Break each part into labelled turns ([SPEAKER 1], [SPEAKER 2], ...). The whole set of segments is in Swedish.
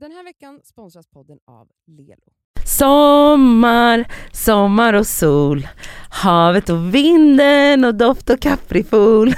[SPEAKER 1] Den här veckan sponsras podden av Lelo.
[SPEAKER 2] Sommar, sommar och sol, havet och vinden och doft och kaprifol.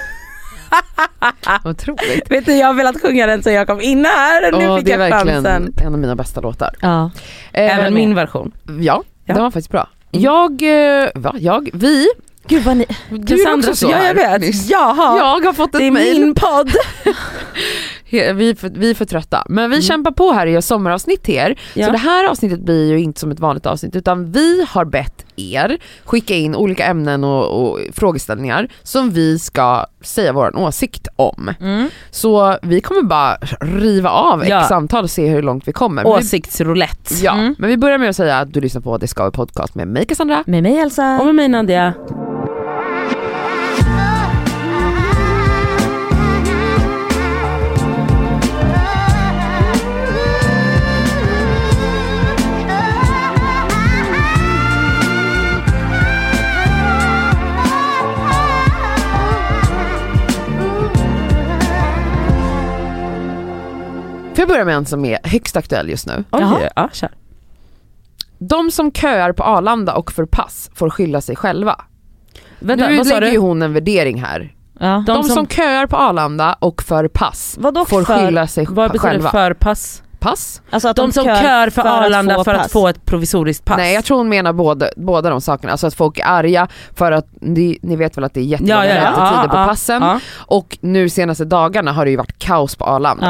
[SPEAKER 1] Otroligt.
[SPEAKER 2] Vet du, jag har velat sjunga den så jag kom in här och nu
[SPEAKER 1] Åh,
[SPEAKER 2] fick
[SPEAKER 1] det är
[SPEAKER 2] jag
[SPEAKER 1] verkligen
[SPEAKER 2] chansen.
[SPEAKER 1] en av mina bästa låtar.
[SPEAKER 3] Ja.
[SPEAKER 2] Även
[SPEAKER 1] Eh,
[SPEAKER 2] min version.
[SPEAKER 1] Ja,
[SPEAKER 2] Ja.
[SPEAKER 1] den var faktiskt bra.
[SPEAKER 2] Mm.
[SPEAKER 1] Jag, eh, va? Jag, vi,
[SPEAKER 3] Gud vad ni,
[SPEAKER 1] du är
[SPEAKER 2] Cassandra,
[SPEAKER 1] också så
[SPEAKER 2] ja, jag vet. Jaha,
[SPEAKER 1] Jag har fått ett
[SPEAKER 2] det är
[SPEAKER 1] mejl.
[SPEAKER 2] min podd.
[SPEAKER 1] Vi, är för- vi är för trötta. Men vi
[SPEAKER 2] Mm.
[SPEAKER 1] kämpar på här och gör sommaravsnitt till er.
[SPEAKER 2] Ja.
[SPEAKER 1] Så det här avsnittet blir ju inte som ett vanligt avsnitt utan vi har bett er skicka in olika ämnen och, och frågeställningar som vi ska säga vår åsikt om.
[SPEAKER 2] Mm.
[SPEAKER 1] Så vi kommer bara riva av
[SPEAKER 2] Ja.
[SPEAKER 1] ett samtal och se hur långt vi kommer.
[SPEAKER 2] Åsiktsroulette.
[SPEAKER 1] ja,
[SPEAKER 3] Mm.
[SPEAKER 1] men vi börjar med att säga att du lyssnar på Det ska vi podcast med mig Cassandra.
[SPEAKER 3] med mig Elsa.
[SPEAKER 2] Och med mig Nadia.
[SPEAKER 1] Får jag börja med en som är högst aktuell just nu.
[SPEAKER 2] Oj, ja, kör.
[SPEAKER 1] De som köar på Arlanda och för pass får skylla sig själva.
[SPEAKER 2] Vänta,
[SPEAKER 1] nu
[SPEAKER 2] vad
[SPEAKER 1] lägger
[SPEAKER 2] du?
[SPEAKER 1] ju hon en värdering här.
[SPEAKER 3] Ja.
[SPEAKER 1] De,
[SPEAKER 2] De
[SPEAKER 1] som...
[SPEAKER 2] som-
[SPEAKER 1] köar på Arlanda och för pass
[SPEAKER 3] Vadå
[SPEAKER 1] får
[SPEAKER 3] för?
[SPEAKER 1] skylla sig
[SPEAKER 2] Vad betyder
[SPEAKER 1] själva.
[SPEAKER 2] förpass?
[SPEAKER 1] Pass?
[SPEAKER 3] Alltså att
[SPEAKER 2] De som kör för, Arlanda
[SPEAKER 3] få
[SPEAKER 2] för att
[SPEAKER 3] pass.
[SPEAKER 2] få ett provisoriskt pass.
[SPEAKER 1] Nej jag tror hon menar båda, båda de sakerna, alltså att folk är arga för att ni, ni vet väl att det är jättelånga
[SPEAKER 2] ja, ja, ja. ja,
[SPEAKER 1] på passen och nu senaste dagarna har det ju varit kaos på Arlanda.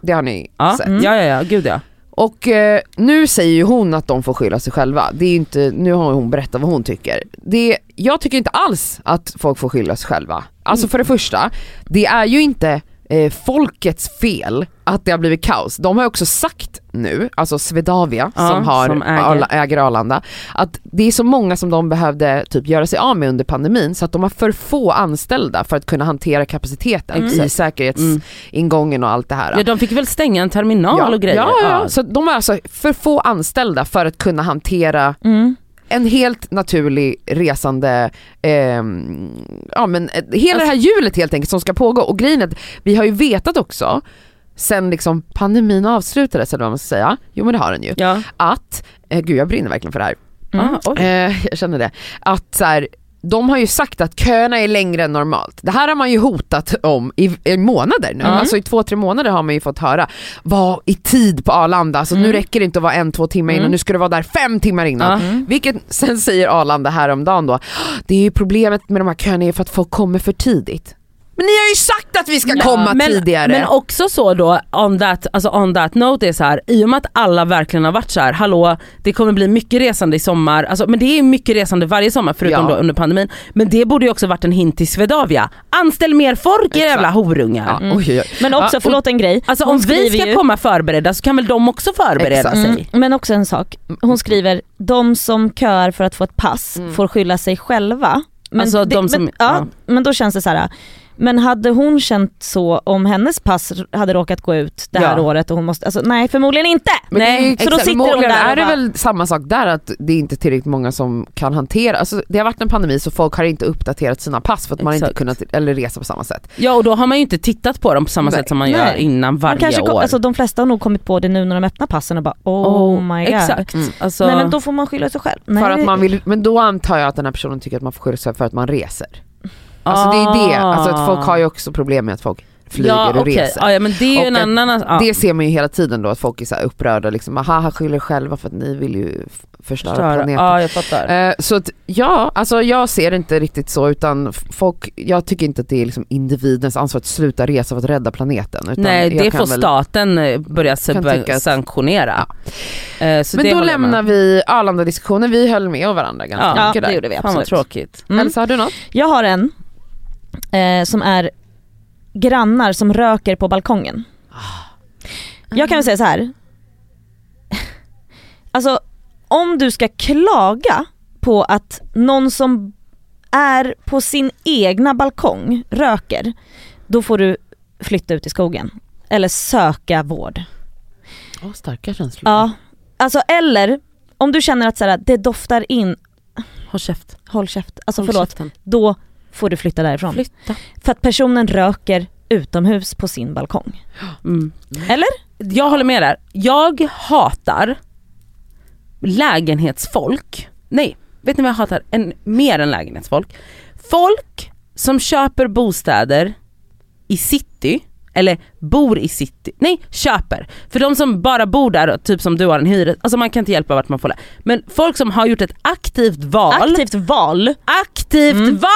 [SPEAKER 1] Det har ni sett.
[SPEAKER 3] Mm.
[SPEAKER 2] ja, ja, ja, gud ja.
[SPEAKER 1] Och eh, nu säger ju hon att de får skylla sig själva. Det är inte, nu har hon berättat vad hon tycker. Det, jag tycker inte alls att folk får skylla sig själva. Alltså för det första, det är ju inte eh, folkets fel att det har blivit kaos. De har också sagt nu, alltså Swedavia
[SPEAKER 2] Ja,
[SPEAKER 1] som, har,
[SPEAKER 2] som äger.
[SPEAKER 1] Äger Arlanda, att det är så många som de behövde typ göra sig av med under pandemin så att de har för få anställda för att kunna hantera kapaciteten
[SPEAKER 2] Mm.
[SPEAKER 1] i säkerhetsingången och allt det här.
[SPEAKER 2] ja. De fick väl stänga en terminal och grejer.
[SPEAKER 1] Ja, ja, ja. Så de är alltså för få anställda för att kunna hantera
[SPEAKER 3] Mm.
[SPEAKER 1] En helt naturlig resande, ehm, ja men eh, hela det här hjulet helt enkelt som ska pågå. Och grejen är att vi har ju vetat också, sen liksom pandemin avslutades eller vad man ska säga, jo men det har den ju,
[SPEAKER 2] ja.
[SPEAKER 1] att, eh, gud jag brinner verkligen för det här,
[SPEAKER 3] Mm.
[SPEAKER 2] Ah,
[SPEAKER 1] eh, jag känner det, att så här, de har ju sagt att köerna är längre än normalt. Det här har man ju hotat om i, i månader nu.
[SPEAKER 2] Mm.
[SPEAKER 1] Alltså i två, tre månader har man ju fått höra. Var i tid på Arlanda, alltså nu
[SPEAKER 2] Mm.
[SPEAKER 1] räcker det inte att vara en, två timmar innan,
[SPEAKER 2] Mm.
[SPEAKER 1] nu ska du vara där fem timmar innan.
[SPEAKER 3] Mm.
[SPEAKER 1] Vilket sen säger Arlanda häromdagen då, det är ju problemet med de här köerna är för att folk kommer för tidigt. Men ni har ju sagt att vi ska komma
[SPEAKER 2] men,
[SPEAKER 1] tidigare!
[SPEAKER 2] Men också så då, on that, alltså on that note är så här, i och med att alla verkligen har varit så här, hallå det kommer bli mycket resande i sommar, alltså, men det är mycket resande varje sommar förutom
[SPEAKER 1] Ja.
[SPEAKER 2] då under pandemin. Men det borde ju också varit en hint till Swedavia, anställ mer folk era jävla horungar.
[SPEAKER 1] ja,
[SPEAKER 3] Mm.
[SPEAKER 1] oj, oj.
[SPEAKER 3] Men också,
[SPEAKER 1] Ja, och-
[SPEAKER 3] förlåt en grej.
[SPEAKER 2] Alltså om vi ska
[SPEAKER 3] ju-
[SPEAKER 2] komma förberedda så kan väl de också förbereda
[SPEAKER 1] Exakt.
[SPEAKER 2] sig.
[SPEAKER 3] Mm, men också en sak, hon skriver de som kör för att få ett pass
[SPEAKER 1] Mm.
[SPEAKER 3] får skylla sig själva. Men,
[SPEAKER 2] Alltså,
[SPEAKER 3] det,
[SPEAKER 2] de som-
[SPEAKER 3] men, ja,
[SPEAKER 2] ja.
[SPEAKER 3] men då känns det så här. Men hade hon känt så om hennes pass hade råkat gå ut det här
[SPEAKER 2] Ja.
[SPEAKER 3] året och hon måste, alltså nej förmodligen inte.
[SPEAKER 1] Men
[SPEAKER 2] Nej,
[SPEAKER 1] det är,
[SPEAKER 3] så då sitter hon där och
[SPEAKER 1] är det
[SPEAKER 3] bara-
[SPEAKER 1] väl samma sak där att det är inte tillräckligt många som kan hantera, alltså det har varit en pandemi så folk har inte uppdaterat sina pass för att man inte
[SPEAKER 2] Exakt.
[SPEAKER 1] kunnat, eller resa på samma sätt.
[SPEAKER 2] Ja och då har man ju inte tittat på dem på samma
[SPEAKER 1] Nej.
[SPEAKER 2] sätt som man
[SPEAKER 3] Nej.
[SPEAKER 2] gör innan
[SPEAKER 3] Man
[SPEAKER 2] varje
[SPEAKER 3] kanske, kom-
[SPEAKER 2] år.
[SPEAKER 3] alltså, de flesta har nog kommit på det nu när de öppnar passen och bara oh, my god.
[SPEAKER 2] Exakt.
[SPEAKER 1] Mm.
[SPEAKER 2] Alltså,
[SPEAKER 3] Nej men då får man skylla sig själv. Nej,
[SPEAKER 1] För att man vill, men då antar jag att den här personen tycker att man får skylla sig för att man reser. Alltså det är det, alltså att folk har ju också problem med att folk flyger
[SPEAKER 2] ja,
[SPEAKER 1] och
[SPEAKER 2] okej.
[SPEAKER 1] reser.
[SPEAKER 2] Ja, ja men det
[SPEAKER 1] Och
[SPEAKER 2] annan... Ja.
[SPEAKER 1] Det ser man ju hela tiden då att folk är så här upprörda liksom, aha han skyller själva för att ni vill ju förstöra
[SPEAKER 2] Förstöra.
[SPEAKER 1] planeten.
[SPEAKER 2] Ja jag fattar.
[SPEAKER 1] Eh, så att, ja, alltså jag ser det inte riktigt så utan folk, jag tycker inte att det är liksom individens ansvar att sluta resa för att rädda planeten. Utan
[SPEAKER 2] Nej det får
[SPEAKER 1] väl-
[SPEAKER 2] staten eh, börja sanktionera. Eh, så
[SPEAKER 1] Men
[SPEAKER 2] det
[SPEAKER 1] då
[SPEAKER 2] med.
[SPEAKER 1] lämnar vi Arlanda-diskussionen, vi höll med varandra ganska
[SPEAKER 2] Ja,
[SPEAKER 1] mycket
[SPEAKER 3] det
[SPEAKER 1] där.
[SPEAKER 3] gjorde vi
[SPEAKER 2] Fan vad
[SPEAKER 3] absolut.
[SPEAKER 2] tråkigt.
[SPEAKER 3] Mm.
[SPEAKER 1] Elsa har du något?
[SPEAKER 3] Jag har en eh, som är grannar som röker på balkongen. Jag kan väl säga så här. Alltså om du ska klaga på att någon som är på sin egna balkong röker, då får du flytta ut i skogen. Eller söka vård.
[SPEAKER 1] Åh, starka känslor.
[SPEAKER 3] Ja, alltså eller om du känner att så här, det doftar in,
[SPEAKER 2] Håll käft.
[SPEAKER 3] håll käft, alltså
[SPEAKER 2] Håll
[SPEAKER 3] förlåt,
[SPEAKER 2] käften.
[SPEAKER 3] då får du flytta därifrån.
[SPEAKER 2] Flytta.
[SPEAKER 3] För att personen röker utomhus på sin balkong.
[SPEAKER 2] Mm.
[SPEAKER 3] Eller?
[SPEAKER 2] Jag håller med där. Jag hatar lägenhetsfolk. Nej, vet ni vad jag hatar? En, mer än lägenhetsfolk. Folk som köper bostäder i city, eller bor i city, nej köper. För de som bara bor där, typ som du har en hyres, alltså man kan inte hjälpa vart man får det. Men folk som har gjort ett aktivt val,
[SPEAKER 3] Aktivt val.
[SPEAKER 2] aktivt
[SPEAKER 3] Mm.
[SPEAKER 2] val!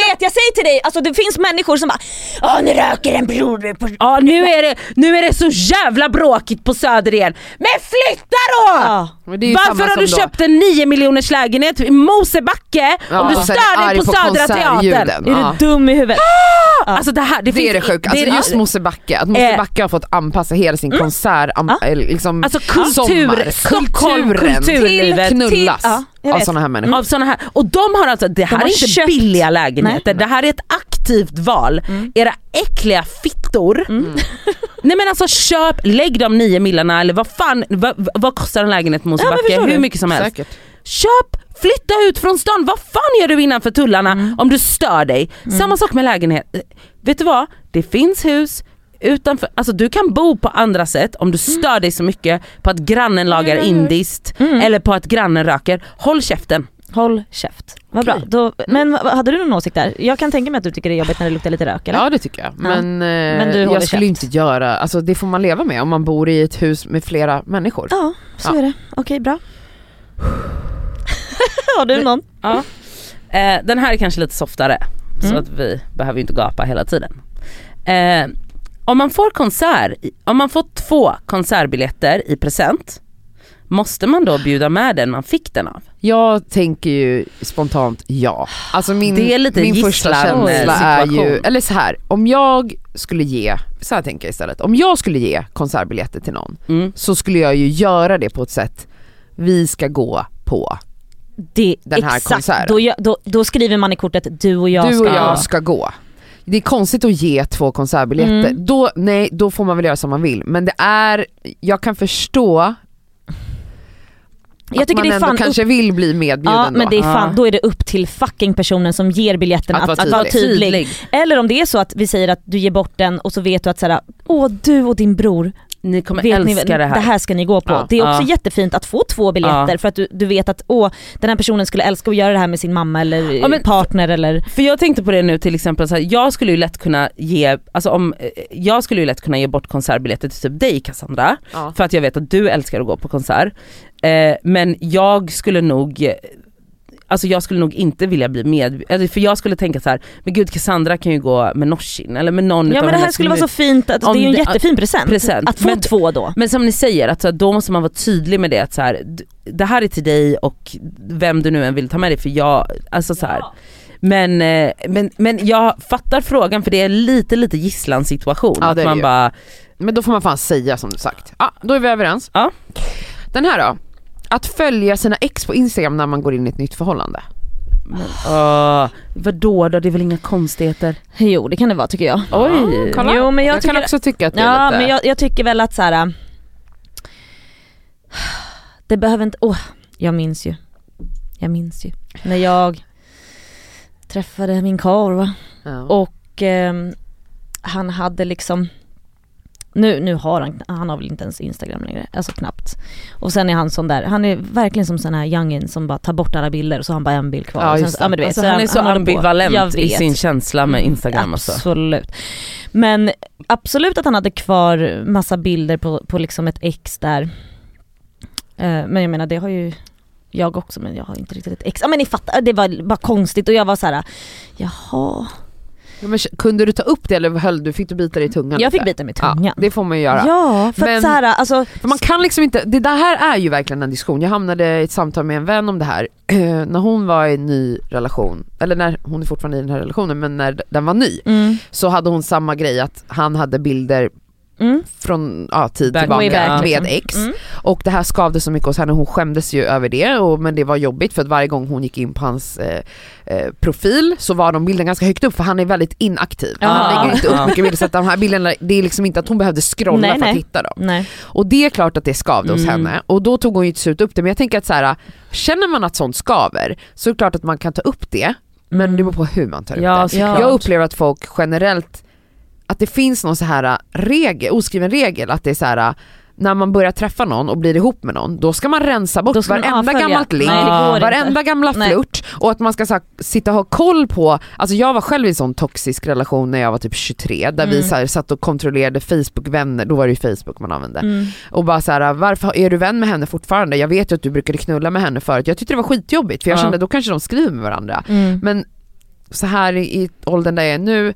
[SPEAKER 3] Jag vet, jag säger till dig, alltså det finns människor som bara Åh nu röker en bror på...
[SPEAKER 2] Ja nu är, det, nu är det så jävla bråkigt på Söder igen. Men flytta då!
[SPEAKER 3] Ja.
[SPEAKER 1] Men det är ju
[SPEAKER 2] Varför
[SPEAKER 1] samma
[SPEAKER 2] har
[SPEAKER 1] som
[SPEAKER 2] du
[SPEAKER 1] då-
[SPEAKER 2] köpt en 9 miljoners lägenhet i Mosebacke
[SPEAKER 1] Ja,
[SPEAKER 2] om du stör dig på,
[SPEAKER 1] på
[SPEAKER 2] Södra Teatern?
[SPEAKER 3] Är du dum i huvudet?
[SPEAKER 2] Alltså det här, det,
[SPEAKER 1] Det är det
[SPEAKER 2] finns-
[SPEAKER 1] sjuka, alltså
[SPEAKER 2] det är-
[SPEAKER 1] just Mosebacke, att Mosebacke har fått anpassa hela sin konsert, am,
[SPEAKER 3] Ja.
[SPEAKER 1] eller liksom
[SPEAKER 2] Alltså kultur,
[SPEAKER 1] sommar,
[SPEAKER 2] Stockholm,
[SPEAKER 1] kulturen.
[SPEAKER 2] kulturlivet.
[SPEAKER 1] Knullas
[SPEAKER 3] till- ja, jag
[SPEAKER 1] av sådana här människor.
[SPEAKER 2] av såna här, och de har alltså, det här
[SPEAKER 3] har
[SPEAKER 2] är inte
[SPEAKER 3] köpt-
[SPEAKER 2] billiga lägenheter,
[SPEAKER 3] Nej.
[SPEAKER 2] det här är ett aktivt val. Era äckliga fittor. Nej men alltså köp, lägg de 9 millarna eller vad fan, vad, vad kostar en lägenhet på
[SPEAKER 3] Ja,
[SPEAKER 2] Mosebacke?
[SPEAKER 3] förstår
[SPEAKER 2] Hur mycket som helst.
[SPEAKER 1] Säkert.
[SPEAKER 2] Köp, flytta ut från stan, vad fan gör du innanför tullarna om du stör dig? Samma sak med lägenhet. Vet du vad? Det finns hus utanför, alltså du kan bo på andra sätt om du stör dig så mycket på att grannen lagar indiskt eller på att grannen röker. Håll käften.
[SPEAKER 3] Håll käft. Vad bra. Då, men hade du någon åsikt där? Jag kan tänka mig att du tycker det är jobbigt när det luktar lite rök eller?
[SPEAKER 1] Ja det tycker jag, men, eh,
[SPEAKER 3] Men du håller
[SPEAKER 1] jag skulle
[SPEAKER 3] käft.
[SPEAKER 1] inte göra, alltså det får man leva med om man bor i ett hus med flera människor.
[SPEAKER 3] Ja, så
[SPEAKER 1] Ja.
[SPEAKER 3] är det. Okej, bra. har du någon?
[SPEAKER 2] Ja. Eh, den här är kanske lite softare så
[SPEAKER 3] Mm.
[SPEAKER 2] att vi behöver inte gapa hela tiden. Eh, om man får konsert, om man får två konsertbiljetter i present, måste man då bjuda med den man fick den av?
[SPEAKER 1] Jag tänker ju spontant ja. Alltså min,
[SPEAKER 2] Det är lite
[SPEAKER 1] min första känsla är ju,
[SPEAKER 2] situation.
[SPEAKER 1] eller så här, om jag skulle ge, så här tänker jag istället, om jag skulle ge konsertbiljetter till någon
[SPEAKER 2] Mm.
[SPEAKER 1] så skulle jag ju göra det på ett sätt, vi ska gå på,
[SPEAKER 3] Det,
[SPEAKER 1] Den här
[SPEAKER 3] exakt.
[SPEAKER 1] konserten.
[SPEAKER 3] Då, då, då skriver man i kortet du och jag
[SPEAKER 1] du
[SPEAKER 3] ska
[SPEAKER 1] och jag ska gå. Det är konstigt att ge två konsertbiljetter,
[SPEAKER 3] Mm.
[SPEAKER 1] då, nej, då får man väl göra som man vill. Men det är, jag kan förstå
[SPEAKER 3] Jag
[SPEAKER 1] att
[SPEAKER 3] tycker
[SPEAKER 1] man
[SPEAKER 3] det är
[SPEAKER 1] ändå
[SPEAKER 3] fan
[SPEAKER 1] kanske
[SPEAKER 3] upp,
[SPEAKER 1] vill bli medbjuden
[SPEAKER 3] Ja men
[SPEAKER 1] då.
[SPEAKER 3] det är fan, då är det upp till fucking personen som ger biljetten
[SPEAKER 1] Att
[SPEAKER 3] att,
[SPEAKER 1] vara
[SPEAKER 3] att vara
[SPEAKER 1] tydlig.
[SPEAKER 3] tydlig. Eller om det är så att vi säger att du ger bort den och så vet du att såhär, åh du och din bror,
[SPEAKER 2] Ni kommer
[SPEAKER 3] vet ni,
[SPEAKER 2] älska det här.
[SPEAKER 3] det här ska ni gå på.
[SPEAKER 1] Ja.
[SPEAKER 3] Det är också
[SPEAKER 2] Ja.
[SPEAKER 3] jättefint att få två biljetter
[SPEAKER 2] Ja.
[SPEAKER 3] för att du, du vet att åh, den här personen skulle älska att göra det här med sin mamma eller
[SPEAKER 2] men-
[SPEAKER 3] partner eller
[SPEAKER 2] För jag tänkte på det nu till exempel, så här, jag skulle ju lätt kunna ge, alltså om, eh, jag skulle ju lätt kunna ge bort konsertbiljetter till typ dig Cassandra, för att jag vet att du älskar att gå på konsert. Eh, men jag skulle nog Alltså jag skulle nog inte vilja bli med, för jag skulle tänka så här, men gud Cassandra kan ju gå med Norsin eller med någon
[SPEAKER 3] Ja men det här skulle vara så fint, att, det är ju en
[SPEAKER 2] det-
[SPEAKER 3] jättefin present.
[SPEAKER 2] present.
[SPEAKER 3] Att få
[SPEAKER 2] Men-
[SPEAKER 3] två då.
[SPEAKER 2] Men som ni säger, att så här, då måste man vara tydlig med det att så här, det här är till dig och vem du nu än vill ta med dig för jag, alltså så här. Men, eh, men, men jag fattar frågan för det är lite lite gisslansituation.
[SPEAKER 1] Ja,
[SPEAKER 2] att
[SPEAKER 1] det är det
[SPEAKER 2] man bara,
[SPEAKER 1] Men då får man fan säga som du sagt. Ja, då är vi överens.
[SPEAKER 2] Ja.
[SPEAKER 1] Den här då? Att följa sina ex på Instagram när man går in i ett nytt förhållande.
[SPEAKER 2] uh, vadå då, det är väl inga konstigheter?
[SPEAKER 3] Jo det kan det vara tycker jag.
[SPEAKER 2] Oj!
[SPEAKER 1] Kolla.
[SPEAKER 3] Jo, men jag
[SPEAKER 1] jag kan
[SPEAKER 3] tycker-
[SPEAKER 1] också tycka att det är
[SPEAKER 3] Ja
[SPEAKER 1] lite...
[SPEAKER 3] men jag, jag tycker väl att så här. Det behöver inte, åh, jag minns ju. Jag minns ju. När jag träffade min karl va.
[SPEAKER 1] ja.
[SPEAKER 3] Och ehm, han hade liksom nu, nu har han, han har väl inte ens Instagram längre, alltså knappt. Och sen är han sån där, han är verkligen som sån här youngin som bara tar bort alla bilder och så har han bara en bild kvar.
[SPEAKER 1] Ja,
[SPEAKER 3] sen, ja, men du vet,
[SPEAKER 2] Alltså,
[SPEAKER 3] så
[SPEAKER 2] han är så.
[SPEAKER 3] Jag
[SPEAKER 2] ambivalent i sin känsla med Instagram alltså.
[SPEAKER 3] Absolut. Men absolut att han hade kvar massa bilder på, på liksom ett ex där. Eh, men jag menar det har ju jag också men jag har inte riktigt ett ex. Ja men ni fattar, det var bara konstigt och jag var så här: jaha.
[SPEAKER 1] Ja, men kunde du ta upp det eller höll du, fick du bita dig i tungan
[SPEAKER 3] Jag fick
[SPEAKER 1] lite?
[SPEAKER 3] bita mig i tungan.
[SPEAKER 1] Ja, det får man ju göra.
[SPEAKER 3] Ja, för
[SPEAKER 1] Men-
[SPEAKER 3] att så här, alltså,
[SPEAKER 1] För man kan liksom inte, det där här är ju verkligen en diskussion. Jag hamnade i ett samtal med en vän om det här. när hon var i en ny relation, eller när hon är fortfarande i den här relationen, men när den var ny,
[SPEAKER 3] mm,
[SPEAKER 1] så hade hon samma grej att han hade bilder
[SPEAKER 3] mm,
[SPEAKER 1] från ja, tid
[SPEAKER 2] Back-
[SPEAKER 1] tillbaka
[SPEAKER 3] back,
[SPEAKER 1] med
[SPEAKER 3] liksom.
[SPEAKER 1] ex.
[SPEAKER 3] mm.
[SPEAKER 1] Och det här skavde så mycket hos henne, hon skämdes ju över det och, men det var jobbigt för att varje gång hon gick in på hans eh, eh, profil så var de bilderna ganska högt upp för han är väldigt inaktiv.
[SPEAKER 3] Ja.
[SPEAKER 1] Han lägger inte upp mycket bilder så att de här bilderna, det är liksom inte att hon behövde scrolla
[SPEAKER 3] Nej,
[SPEAKER 1] för att
[SPEAKER 3] nej.
[SPEAKER 1] hitta dem.
[SPEAKER 3] Nej.
[SPEAKER 1] Och det är klart att det skavde hos
[SPEAKER 2] Mm.
[SPEAKER 1] henne och då tog hon ju till slut upp det men jag tänker att så här, känner man att sånt skaver så är det klart att man kan ta upp det men
[SPEAKER 3] Mm.
[SPEAKER 1] det beror på hur man tar upp
[SPEAKER 2] Ja,
[SPEAKER 1] det.
[SPEAKER 2] såklart.
[SPEAKER 1] Jag upplever att folk generellt att det finns någon så här regel, oskriven regel att det är så här när man börjar träffa någon och blir ihop med någon, då ska man rensa bort
[SPEAKER 3] ska
[SPEAKER 1] varenda gammalt ligg,
[SPEAKER 3] går inte.
[SPEAKER 1] varenda gamla flört och att man ska här, sitta och ha koll på, alltså jag var själv i en sån toxisk relation när jag var typ 23 där vi
[SPEAKER 3] Mm.
[SPEAKER 1] så här, satt och kontrollerade Facebook-vänner, då var det ju Facebook man använde.
[SPEAKER 3] Mm.
[SPEAKER 1] Och bara så här, varför är du vän med henne fortfarande? Jag vet ju att du brukade knulla med henne förut. Jag tyckte det var skitjobbigt för jag
[SPEAKER 2] Ja.
[SPEAKER 1] kände då kanske de skriver med varandra.
[SPEAKER 3] Mm.
[SPEAKER 1] Men så här i, i åldern där jag är nu,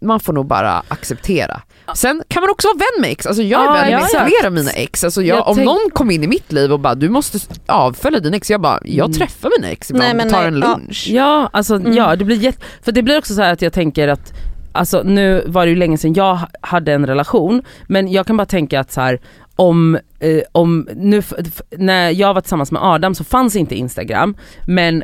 [SPEAKER 1] man får nog bara acceptera. Sen kan man också vara vän med ex, alltså jag är
[SPEAKER 2] Ja,
[SPEAKER 1] vän med flera av mina ex. Alltså jag,
[SPEAKER 2] Jag
[SPEAKER 1] om någon kom in i mitt liv och bara du måste avfölja din ex, jag bara jag
[SPEAKER 2] Mm.
[SPEAKER 1] träffar mina ex ibland
[SPEAKER 3] Nej, men
[SPEAKER 1] och tar
[SPEAKER 3] nej,
[SPEAKER 1] en
[SPEAKER 3] ja.
[SPEAKER 1] lunch.
[SPEAKER 2] Ja, alltså
[SPEAKER 3] Mm.
[SPEAKER 2] ja det blir för det blir också så här att jag tänker att Alltså nu var det ju länge sedan jag ha- hade en relation men jag kan bara tänka att så här om, eh, om nu, när jag var tillsammans med Adam så fanns inte Instagram men